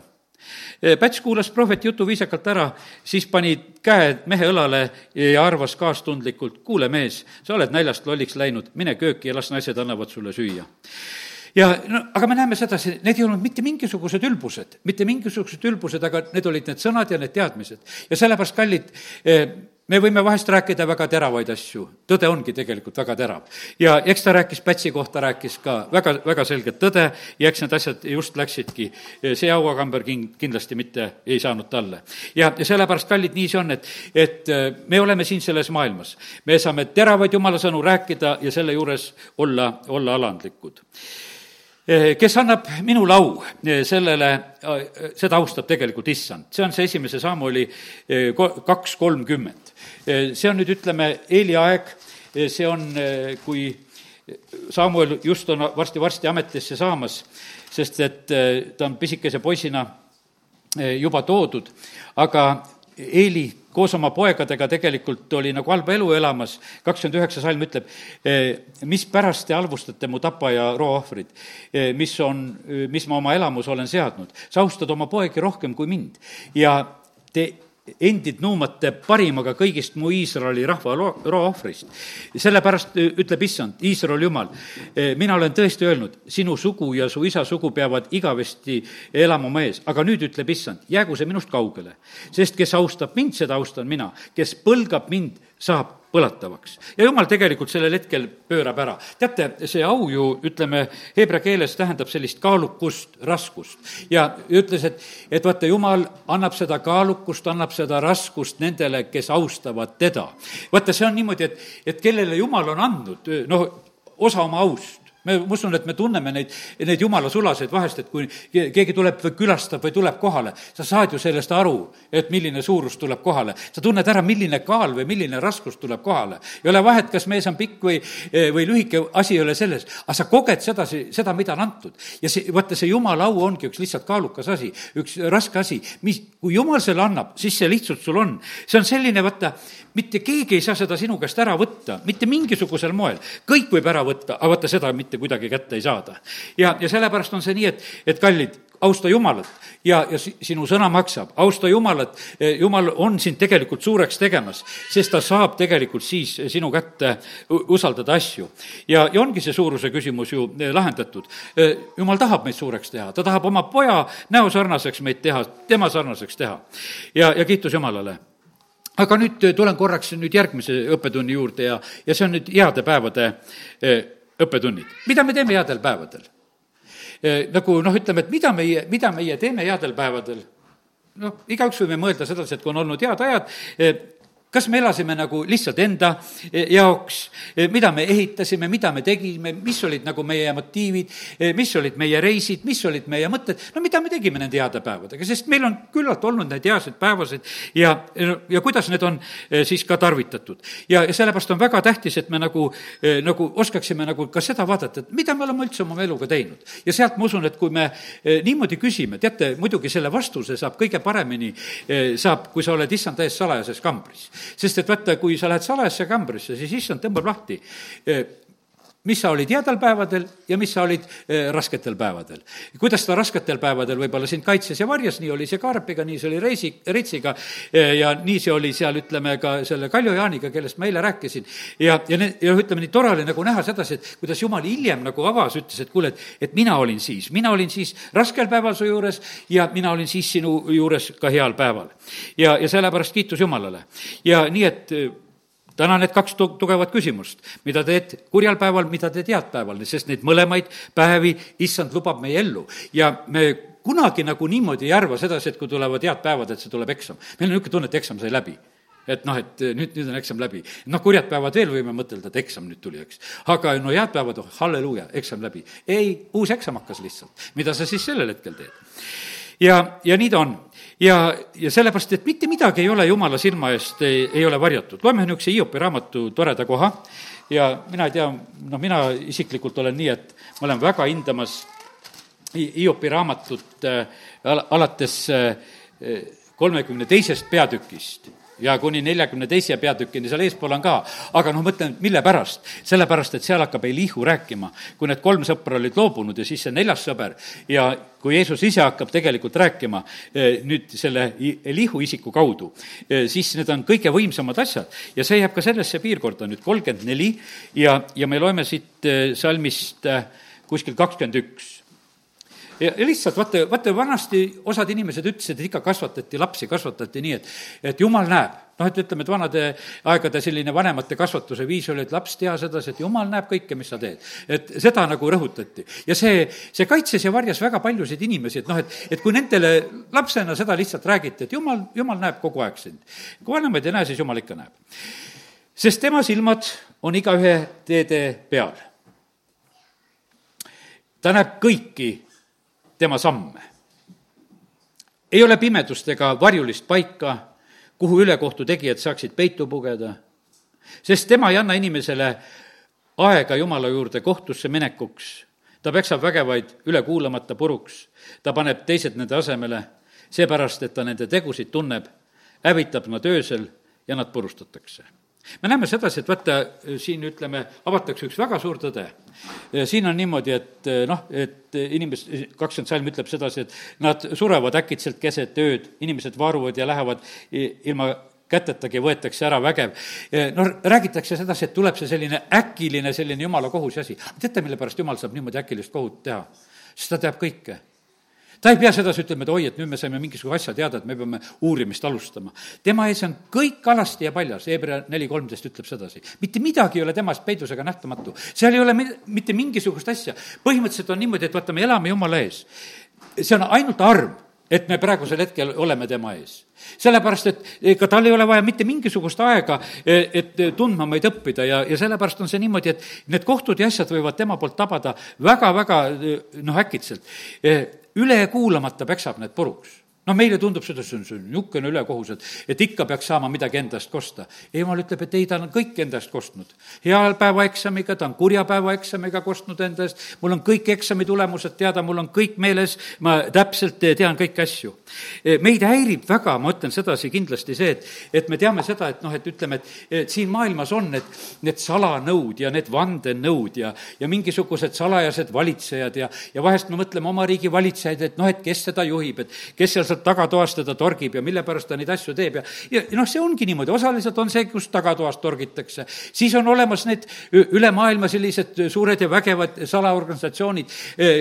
[SPEAKER 1] Päts kuulas prohveti jutu viisakalt ära, siis pani käe mehe õlale ja arvas kaastundlikult, kuule mees, sa oled näljast lolliks läinud, mine kööki ja las naised annavad sulle süüa ja no aga me näeme sedasi, need ei olnud mitte mingisugused ülbused, mitte mingisugused ülbused, aga need olid need sõnad ja need teadmised. ja sellepärast, kallid, eh, me võime vahest rääkida väga teravaid asju, tõde ongi tegelikult väga terav. ja eks ta rääkis Pätsi kohta, rääkis ka väga, väga selget tõde ja eks need asjad just läksidki, see hauakamber king-, kindlasti mitte ei saanud talle. ja, ja sellepärast, kallid, nii see on, et, et äh, me oleme siin selles maailmas. me saame teravaid jumala sõnu rääkida ja selle juures olla, olla alandlikud Eh, kes annab minule au, eh, sellele, eh, seda austab tegelikult issand. see on see esimese Samuli kaks kolmkümmend. see on nüüd, ütleme, Eeli aeg, see on, kui Samuel just on varsti-varsti ametisse saamas, sest et ta on pisikese poisina juba toodud, aga Eeli koos oma poegadega tegelikult oli nagu halba elu elamas, kakskümmend üheksa salm ütleb, eh, mispärast te halvustate mu tapa ja roohvrid, eh, mis on, mis ma oma elamus olen seadnud. sa austad oma poegi rohkem kui mind ja te endid nuumate parimaga kõigist mu Iisraeli rahva roaohvrist. sellepärast ütleb issand, Iisraeli jumal, mina olen tõesti öelnud, sinu sugu ja su isa sugu peavad igavesti elama oma ees, aga nüüd ütleb issand, jäägu see minust kaugele. sest kes austab mind, seda austan mina, kes põlgab mind, saab põlatavaks. ja jumal tegelikult sellel hetkel pöörab ära. teate, see au ju, ütleme, heebrea keeles tähendab sellist kaalukust, raskust. ja ütles, et, et vaata, jumal annab seda kaalukust, annab seda raskust nendele, kes austavad teda. vaata, see on niimoodi, et, et kellele jumal on andnud, noh, osa oma aust, me, ma usun, et me tunneme neid, neid jumala sulaseid vahest, et kui keegi tuleb või külastab või tuleb kohale, sa saad ju sellest aru, et milline suurus tuleb kohale. sa tunned ära, milline kaal või milline raskus tuleb kohale. ei ole vahet, kas mees on pikk või, või lühike, asi ei ole selles, aga sa koged sedasi, seda, mida on antud. ja see, vaata, see jumala au ongi üks lihtsalt kaalukas asi, üks raske asi, mis, kui jumal selle annab, siis see lihtsalt sul on. see on selline, vaata, mitte keegi ei saa seda sinu käest ära võtta, mitte mingisugusel moel. kõik võib ära võtta, aga vaata, seda mitte kuidagi kätte ei saada. ja, ja sellepärast on see nii, et, et kallid, austa Jumalat ja, ja sinu sõna maksab, austa Jumalat, Jumal on sind tegelikult suureks tegemas, sest ta saab tegelikult siis sinu kätte usaldada asju. ja, ja ongi see suuruse küsimus ju lahendatud. Jumal tahab meid suureks teha, ta tahab oma poja näo sarnaseks meid teha, tema sarnaseks teha. ja, ja kiitus Jumalale aga nüüd tulen korraks nüüd järgmise õppetunni juurde ja, ja see on nüüd heade päevade õppetunnid. mida me teeme headel päevadel? nagu noh, ütleme, et mida meie, mida meie teeme headel päevadel? noh, igaüks võime mõelda sedasi, et kui on olnud head ajad, kas me elasime nagu lihtsalt enda e, jaoks, e, mida me ehitasime, mida me tegime, mis olid nagu meie motiivid, e, mis olid meie reisid, mis olid meie mõtted, no mida me tegime nende heade päevadega, sest meil on küllalt olnud neid heasid päevasid ja, ja kuidas need on siis ka tarvitatud. ja, ja sellepärast on väga tähtis, et me nagu, nagu oskaksime nagu ka seda vaadata, et mida me oleme üldse oma eluga teinud. ja sealt ma usun, et kui me niimoodi küsime, teate, muidugi selle vastuse saab kõige paremini, saab, kui sa oled issand täies salajases kambris sest et vaata, kui sa lähed salajasse kambrisse, siis issand tõmbab lahti mis sa olid headel päevadel ja mis sa olid eh, rasketel päevadel. kuidas ta rasketel päevadel võib-olla sind kaitses ja varjas, nii oli see Kaarpiga, nii see oli Reisi, Reitsiga eh, ja nii see oli seal, ütleme, ka selle Kaljo Jaaniga, kellest ma eile rääkisin. ja, ja ja ütleme, nii tore oli nagu näha sedasi, et kuidas jumal hiljem nagu avas, ütles, et kuule, et, et mina olin siis, mina olin siis raskel päeval su juures ja mina olin siis sinu juures ka heal päeval. ja, ja sellepärast kiitus Jumalale. ja nii, et täna need kaks tu-, tugevat küsimust, mida teed kurjal päeval, mida teed head päeval, sest neid mõlemaid päevi issand lubab meie ellu ja me kunagi nagu niimoodi ei arva sedasi, et kui tulevad head päevad, et see tuleb eksam. meil on niisugune tunne, et eksam sai läbi et noh, et nüüd, nüüd on eksam läbi. noh, kurjad päevad veel võime mõtelda, et eksam nüüd tuli, eks. aga no head päevad, oh halleluuja, eksam läbi. ei, uus eksam hakkas lihtsalt. mida sa siis sellel hetkel teed? ja, ja nii ta on ja, ja sellepärast, et mitte midagi ei ole jumala silma eest, ei, ei ole varjatud. loeme niisuguse Hiopi raamatu toreda koha ja mina ei tea, noh, mina isiklikult olen nii, et ma olen väga hindamas Hiopi raamatut äh, alates äh, kolmekümne teisest peatükist ja kuni neljakümne teise peatükini seal eespool on ka. aga noh, mõtlen, mille pärast? sellepärast, et seal hakkab Elihu rääkima, kui need kolm sõpra olid loobunud ja siis see neljas sõber. Ja kui Jeesus ise hakkab tegelikult rääkima eh, nüüd selle Elihu isiku kaudu, eh, siis need on kõige võimsamad asjad. Ja see jääb ka sellesse piirkonda nüüd. kolmkümmend neli. Ja, ja me loeme siit eh, salmist kuskil kakskümmend üks ja, ja lihtsalt vaata, vaata vanasti osad inimesed ütlesid, et ikka kasvatati lapsi, kasvatati nii, et, et jumal näeb noh, et ütleme, et vanade aegade selline vanemate kasvatuse viis oli, et laps tea sedasi, et jumal näeb kõike, mis sa teed. et seda nagu rõhutati. ja see, see kaitses ja varjas väga paljusid inimesi, et noh, et, et kui nendele lapsena seda lihtsalt räägiti, et jumal, jumal näeb kogu aeg sind. kui vanemaid ei näe, siis jumal ikka näeb. sest tema silmad on igaühe teede peal. ta näeb kõiki tema samme. ei ole pimedust ega varjulist paika, kuhu ülekohtu tegijad saaksid peitu pugeda, sest tema ei anna inimesele aega Jumala juurde kohtusse minekuks. ta peksab vägevaid üle kuulamata puruks, ta paneb teised nende asemele, seepärast et ta nende tegusid tunneb, hävitab nad öösel ja nad purustatakse me näeme sedasi, et vaata, siin ütleme, avatakse üks väga suur tõde. siin on niimoodi, et noh, et inimes-, kakskümmend salm ütleb sedasi, et nad surevad äkitselt keset ööd, inimesed varuvad ja lähevad ilma kätetagi võetakse ära vägev. noh, räägitakse sedasi, et tuleb see selline äkiline selline jumala kohus ja asi. teate, mille pärast jumal saab niimoodi äkilist kohut teha? sest ta teab kõike ta ei pea sedasi ütlema, et oi, et nüüd me saime mingisuguse asja teada, et me peame uurimist alustama. tema ees on kõik alasti ja paljas, Hebra neli kolmteist ütleb sedasi. mitte midagi ei ole temast peidus ega nähtamatu. seal ei ole mitte mingisugust asja. põhimõtteliselt on niimoodi, et vaata, me elame Jumala ees. see on ainult arm et me praegusel hetkel oleme tema ees. sellepärast, et ega tal ei ole vaja mitte mingisugust aega, e, et tundma meid õppida ja, ja sellepärast on see niimoodi, et need kohtud ja asjad võivad tema poolt tabada väga-väga noh, äkitselt e, üle kuulamata peksab need puruks noh, meile tundub seda, see on, see on niisugune ülekohus, et, et ikka peaks saama midagi enda eest kosta. jumal ütleb, et ei, ta on kõik enda eest kostnud. hea päeva eksamiga, ta on kurja päeva eksamiga kostnud enda eest, mul on kõik eksami tulemused teada, mul on kõik meeles, ma täpselt tean kõiki asju. meid häirib väga, ma ütlen sedasi kindlasti see, et, et me teame seda, et noh, et ütleme, et siin maailmas on need, need salanõud ja need vandenõud ja, ja mingisugused salajased valitsejad ja, ja vahest me mõtleme oma riigi valitsejaid, et noh, et kes seda juhib, et kes seal sealt tagatoast teda torgib ja mille pärast ta neid asju teeb ja, ja noh, see ongi niimoodi, osaliselt on see, kus tagatoast torgitakse. siis on olemas need üle maailma sellised suured ja vägevad salaorganisatsioonid,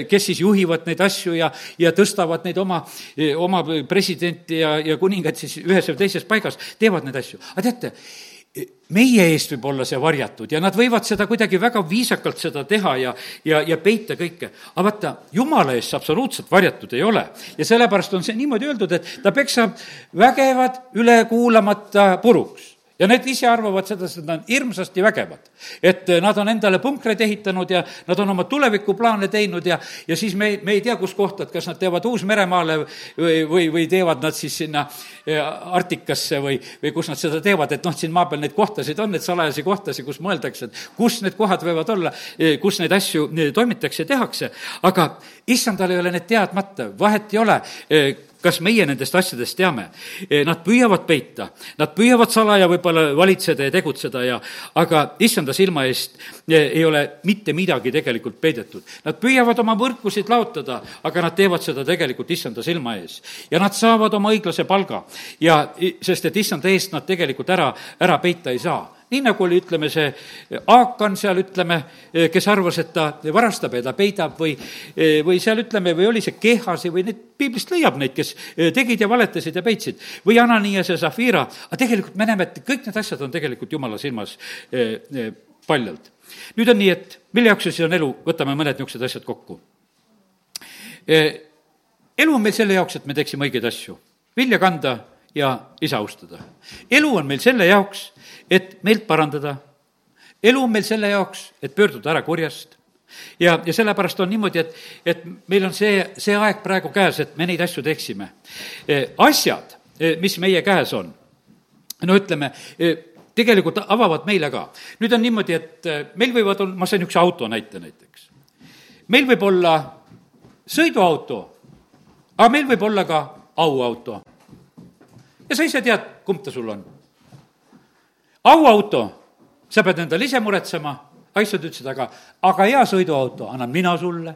[SPEAKER 1] kes siis juhivad neid asju ja, ja tõstavad neid oma, oma presidenti ja, ja kuningat siis ühes või teises paigas, teevad neid asju. aga teate, meie eest võib olla see varjatud ja nad võivad seda kuidagi väga viisakalt seda teha ja, ja, ja peita kõike. aga vaata, jumala eest see absoluutselt varjatud ei ole. ja sellepärast on see niimoodi öeldud, et ta peksab vägevad üle kuulamata puruks ja need ise arvavad sedasi, et nad on hirmsasti vägevad. et eh, nad on endale punkreid ehitanud ja nad on oma tulevikuplaane teinud ja, ja siis me, me ei tea, kus kohta, et kas nad teevad Uus-Meremaale või, või, või teevad nad siis sinna eh, Arktikasse või, või kus nad seda teevad, et noh, siin maa peal neid kohtasid on, neid salajasi kohtasid, kus mõeldakse, et kus need kohad võivad olla, eh, kus neid asju toimitakse tehakse, aga issandal ei ole need teadmata, vahet ei ole kas meie nendest asjadest teame? E, nad püüavad peita, nad püüavad salaja võib-olla valitseda ja tegutseda ja aga issanda silma eest e, ei ole mitte midagi tegelikult peidetud. Nad püüavad oma võrkusid laotada, aga nad teevad seda tegelikult issanda silma ees. ja nad saavad oma õiglase palga ja sest et issanda eest nad tegelikult ära, ära peita ei saa nii nagu oli, ütleme, see Aakan seal, ütleme, kes arvas, et ta varastab ja ta peidab või, või seal, ütleme, või oli see Kehasi või need, piiblist leiab neid, kes tegid ja valetasid ja peitsid. või Ananias ja Zafira, aga tegelikult me näeme, et kõik need asjad on tegelikult jumala silmas eh, eh, paljalt. nüüd on nii, et mille jaoks siis on elu, võtame mõned niisugused asjad kokku. Eh, elu on meil selle jaoks, et me teeksime õigeid asju, vilja kanda ja isa austada. elu on meil selle jaoks, et meelt parandada. elu on meil selle jaoks, et pöörduda ära kurjast. ja, ja sellepärast on niimoodi, et, et meil on see, see aeg praegu käes, et me neid asju teeksime. E, asjad, e, mis meie käes on, no ütleme, e, tegelikult avavad meile ka. nüüd on niimoodi, et meil võivad olla, ma sain üks auto näite näiteks. meil võib olla sõiduauto, aga meil võib olla ka auauto. ja sa ise tead, kumb ta sul on auauto, sa pead endale ise muretsema, Aissad ütlesid, aga, aga hea sõiduauto annan mina sulle.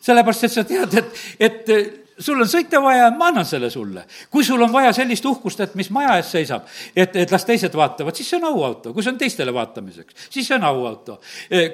[SPEAKER 1] sellepärast, et sa tead, et, et sul on sõita vaja, ma annan selle sulle. kui sul on vaja sellist uhkust, et mis maja ees seisab, et, et las teised vaatavad, siis see on auauto. kui see on teistele vaatamiseks, siis see on auauto.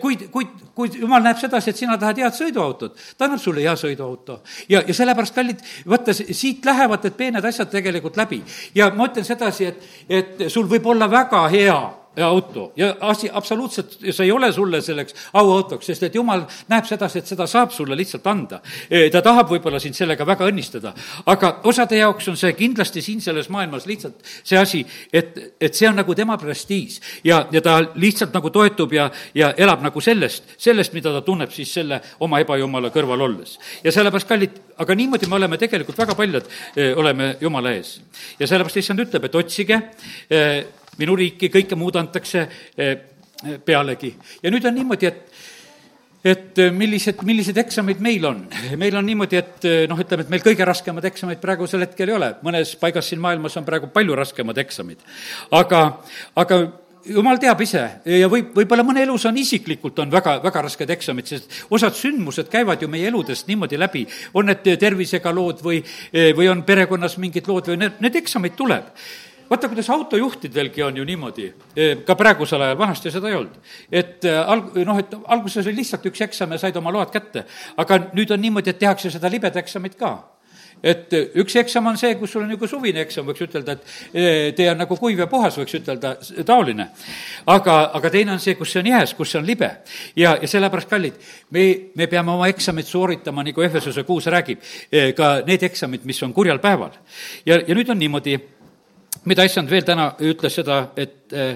[SPEAKER 1] kui, kui, kui jumal näeb sedasi, et sina tahad head sõiduautot, ta annab sulle hea sõiduauto. ja, ja sellepärast, kallid, vaata, siit lähevad need peened asjad tegelikult läbi. ja ma ütlen sedasi, et, et sul võib olla väga hea auto ja asi, absoluutselt, see ei ole sulle selleks auautoks, sest et jumal näeb sedasi, et seda saab sulle lihtsalt anda. E, ta tahab võib-olla sind sellega väga õnnistada, aga osade jaoks on see kindlasti siin selles maailmas lihtsalt see asi, et, et see on nagu tema prestiiž ja, ja ta lihtsalt nagu toetub ja, ja elab nagu sellest, sellest, mida ta tunneb siis selle oma ebajumala kõrval olles. ja sellepärast, kallid, aga niimoodi me oleme tegelikult väga paljud, e, oleme Jumala ees. ja sellepärast issand ütleb, et otsige e, minu riiki, kõike muud antakse eh, pealegi. ja nüüd on niimoodi, et et eh, millised, millised eksamid meil on. <laughs> meil on niimoodi, et eh, noh, ütleme, et meil kõige raskemad eksamid praegusel hetkel ei ole, mõnes paigas siin maailmas on praegu palju raskemad eksamid. aga, aga jumal teab ise ja võib, võib-olla mõne elus on isiklikult on väga, väga rasked eksamid, sest osad sündmused käivad ju meie eludest niimoodi läbi, on need tervisega lood või, või on perekonnas mingid lood või need, need eksamid tuleb vaata, kuidas autojuhtidvelgi on ju niimoodi, e, ka praegusel ajal, vanasti seda ei olnud. et e, alg-, noh, et alguses oli lihtsalt üks eksam ja said oma load kätte. aga nüüd on niimoodi, et tehakse seda libedaeksamit ka et üks eksam on see, kus sul on niisugune suvine eksam, võiks ütelda, et tee on nagu kuiv ja puhas, võiks ütelda, taoline. aga, aga teine on see, kus see on jääs, kus see on libe. ja, ja sellepärast, kallid, me, me peame oma eksamid sooritama, nagu Efesuse kuus räägib, ka need eksamid, mis on kurjal päeval. ja, ja nüüd on niimoodi, mida issand veel täna ütles seda, et eh,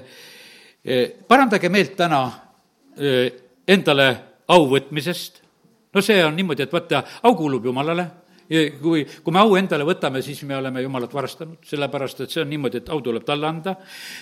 [SPEAKER 1] eh, parandage meelt täna eh, endale au võtmisest, no see on niimoodi, et vaata, au kuulub Jumalale kui, kui me au endale võtame, siis me oleme Jumalat varastanud, sellepärast et see on niimoodi, et au tuleb talle anda.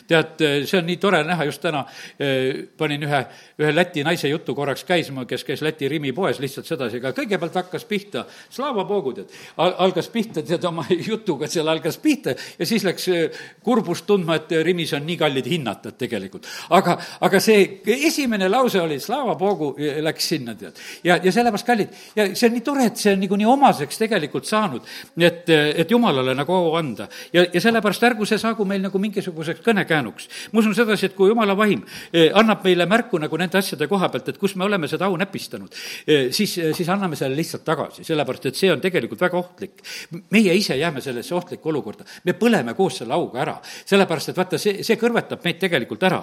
[SPEAKER 1] tead, see on nii tore näha, just täna eh, panin ühe, ühe Läti naise jutu korraks käisma, kes käis Läti Rimi poes lihtsalt sedasi, aga kõigepealt hakkas pihta, Slava Bogu, tead, algas pihta, tead, oma jutuga seal algas pihta ja siis läks eh, kurbust tundma, et Rimis on nii kallid hinnad, tead, tegelikult. aga, aga see esimene lause oli Slava Bogu, läks sinna, tead. ja, ja sellepärast kallid, ja see on nii tore, et see on niikuinii omaseks tegelikult tegelikult saanud, et, et Jumalale nagu au anda. ja, ja sellepärast ärgu see saagu meil nagu mingisuguseks kõnekäänuks. ma usun sedasi, et kui Jumala vaim eh, annab meile märku nagu nende asjade koha pealt, et kus me oleme seda au näpistanud, eh, siis, siis anname selle lihtsalt tagasi, sellepärast et see on tegelikult väga ohtlik. meie ise jääme sellesse ohtlikku olukorda, me põleme koos selle auga ära, sellepärast et vaata, see, see kõrvetab meid tegelikult ära.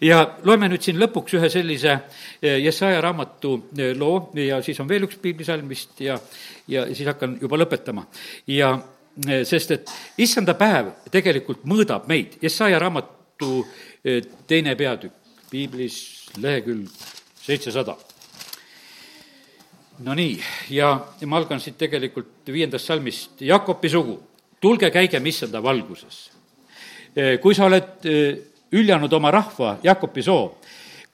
[SPEAKER 1] ja loeme nüüd siin lõpuks ühe sellise Jesaja raamatu loo ja siis on veel üks piiblisalm vist ja, ja siis hakkan juba lõpetama. ja e, sest et issanda päev tegelikult mõõdab meid, Jesaja raamatu e, teine peatükk, piiblis lehekülg seitsesada. Nonii, ja, ma algan siit tegelikult viiendast salmist, Jakobi sugu, tulge käigem issanda valguses. E, kui sa oled hüljanud oma rahva, Jakobi soo,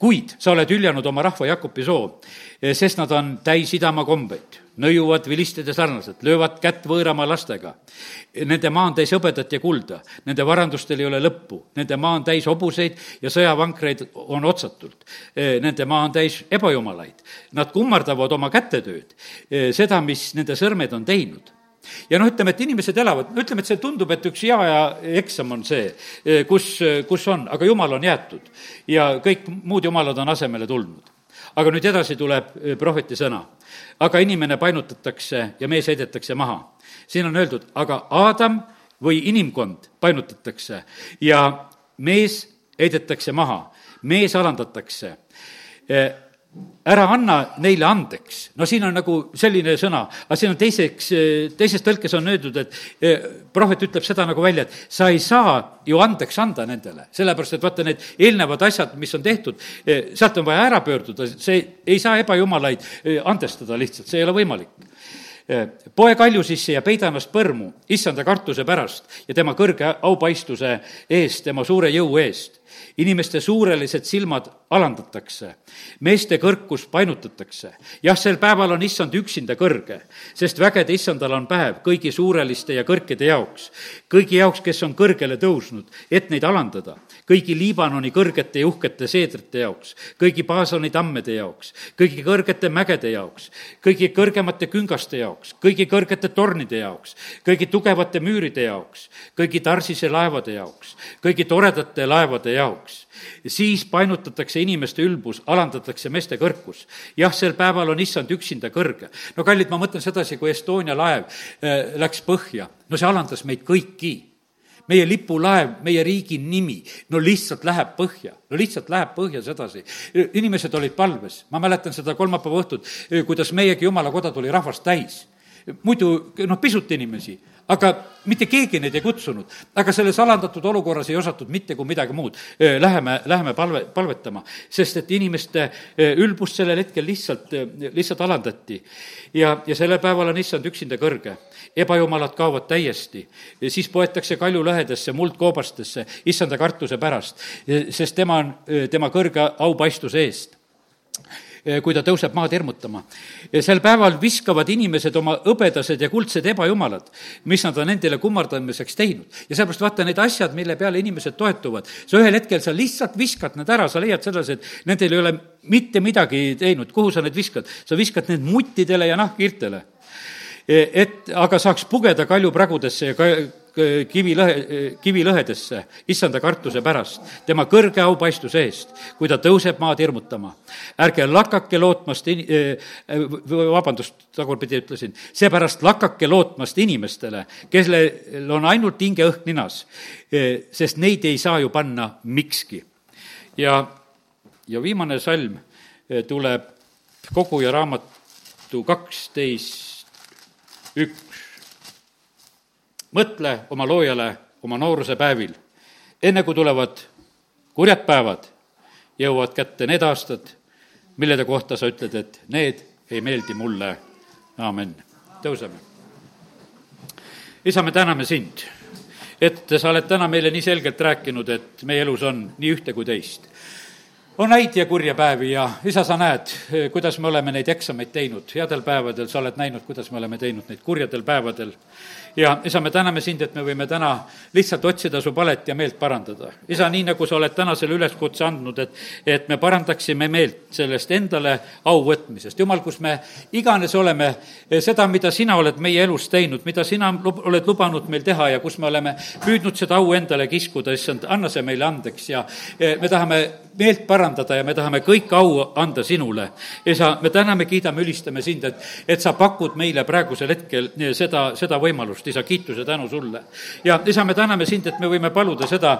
[SPEAKER 1] kuid sa oled hüljanud oma rahva Jakobi soo, sest nad on täis idamaa kombeid nõiuvad vilistide sarnaselt, löövad kätt võõramaa lastega. Nende maa on täis hõbedat ja kulda, nende varandustel ei ole lõppu, nende maa on täis hobuseid ja sõjavankreid on otsatult. Nende maa on täis ebajumalaid, nad kummardavad oma kätetööd, seda, mis nende sõrmed on teinud ja noh, ütleme, et inimesed elavad, no ütleme, et see tundub, et üks hea ja eksam on see, kus, kus on, aga jumal on jäetud ja kõik muud jumalad on asemele tulnud aga nüüd edasi tuleb eh, prohveti sõna. aga inimene painutatakse ja mees heidetakse maha. siin on öeldud, aga Aadam või inimkond painutatakse ja mees heidetakse maha, mees alandatakse eh, ära anna neile andeks. no siin on nagu selline sõna, aga siin on teiseks, teises tõlkes on öeldud, et eh, prohvet ütleb seda nagu välja, et sa ei saa ju andeks anda nendele, sellepärast et vaata, need eelnevad asjad, mis on tehtud, eh, sealt on vaja ära pöörduda, see ei saa ebajumalaid eh, andestada lihtsalt, see ei ole võimalik. Poe kalju sisse ja peida ennast põrmu issanda kartuse pärast ja tema kõrge aupaistvuse eest, tema suure jõu eest. Inimeste suurelised silmad alandatakse, meeste kõrkus painutatakse. jah, sel päeval on issand üksinda kõrge, sest vägede issandal on päev kõigi suureliste ja kõrgede jaoks, kõigi jaoks, kes on kõrgele tõusnud, et neid alandada, kõigi Liibanoni kõrgete ja uhkete seedrite jaoks, kõigi Baasani tammede jaoks, kõigi kõrgete mägede jaoks, kõigi kõrgemate küngaste jaoks, kõigi kõrgete tornide jaoks, kõigi tugevate müüride jaoks, kõigi Tarsise laevade jaoks, kõigi toredate laevade jaoks siis painutatakse inimeste ülbus, alandatakse meeste kõrkus. jah, sel päeval on issand üksinda kõrge. no kallid, ma mõtlen sedasi, kui Estonia laev äh, läks põhja, no see alandas meid kõiki meie lipulaev, meie riigi nimi, no lihtsalt läheb põhja, no lihtsalt läheb põhja sedasi. inimesed olid palves, ma mäletan seda kolmapäeva õhtut, kuidas meiegi jumala koda tuli rahvast täis. Muidu noh, pisut inimesi aga mitte keegi neid ei kutsunud. aga selles alandatud olukorras ei osatud mitte kui midagi muud. Läheme, läheme palve, palvetama, sest et inimeste ülbust sellel hetkel lihtsalt, lihtsalt alandati. ja, ja sellel päeval on issand üksinda kõrge. ebajumalad kaovad täiesti, siis poetakse kaljulõhedesse, muldkoobastesse, issanda kartuse pärast, sest tema on tema kõrge aupaistuse eest Eh, kui ta tõuseb maad hirmutama. sel päeval viskavad inimesed oma hõbedased ja kuldsed ebajumalad, mis nad on endile kummardamiseks teinud. ja sellepärast vaata, need asjad, mille peale inimesed toetuvad, sa ühel hetkel, sa lihtsalt viskad need ära, sa leiad sedasi, et nendel ei ole mitte midagi teinud, kuhu sa need viskad? sa viskad need muttidele ja nahkhiirtele eh, et aga saaks pugeda kaljupragudesse ja kivilõhe, kivilõhedesse issanda kartuse pärast, tema kõrge aupaistuse eest, kui ta tõuseb maad hirmutama. ärge lakake lootmast in-, vabandust, tagurpidi ütlesin, seepärast lakake lootmast inimestele, kellel on ainult hingeõhk ninas, sest neid ei saa ju panna mikski. ja, ja viimane salm tuleb koguja raamatu kaksteist, üks mõtle oma loojale oma nooruse päevil. enne kui tulevad kurjad päevad, jõuavad kätte need aastad, millede kohta sa ütled, et need ei meeldi mulle. aamen. tõuseme. isa, me täname sind, et sa oled täna meile nii selgelt rääkinud, et meie elus on nii ühte kui teist on häid ja kurja päevi ja isa, sa näed, kuidas me oleme neid eksameid teinud. headel päevadel sa oled näinud, kuidas me oleme teinud neid kurjadel päevadel ja isa, me täname sind, et me võime täna lihtsalt otsida su palet ja meelt parandada. isa, nii nagu sa oled täna selle üleskutse andnud, et, et me parandaksime meelt sellest endale au võtmisest. jumal, kus me iganes oleme, seda, mida sina oled meie elus teinud, mida sina oled lubanud meil teha ja kus me oleme püüdnud seda au endale kiskuda, issand, anna see meile andeks ja eh, me tahame meelt parandada ja me tahame kõik au anda sinule. isa, me täname, kiidame, ülistame sind, et, et sa pakud meile praegusel hetkel eh, seda, seda võimalust isa, kiitus ja tänu sulle. ja isa, me täname sind, et me võime paluda seda,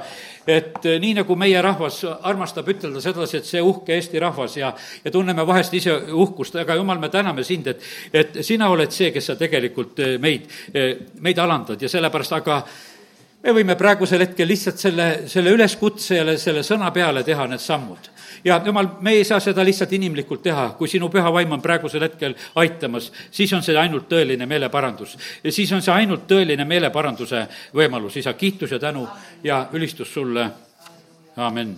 [SPEAKER 1] et eh, nii nagu meie rahvas armastab ütelda sedasi, et see uhke Eesti rahvas ja, ja tunneme vahest ise uhkust, aga jumal, me täname sind, et, et sina oled see, kes sa tegelikult eh, meid, meid alandad ja sellepärast, aga me võime praegusel hetkel lihtsalt selle, selle üleskutse ja selle sõna peale teha need sammud. Ja jumal, me ei saa seda lihtsalt inimlikult teha, kui sinu püha vaim on praegusel hetkel aitamas, siis on see ainult tõeline meeleparandus. ja siis on see ainult tõeline meeleparanduse võimalus, isa, kiitus ja tänu ja ülistus sulle, amin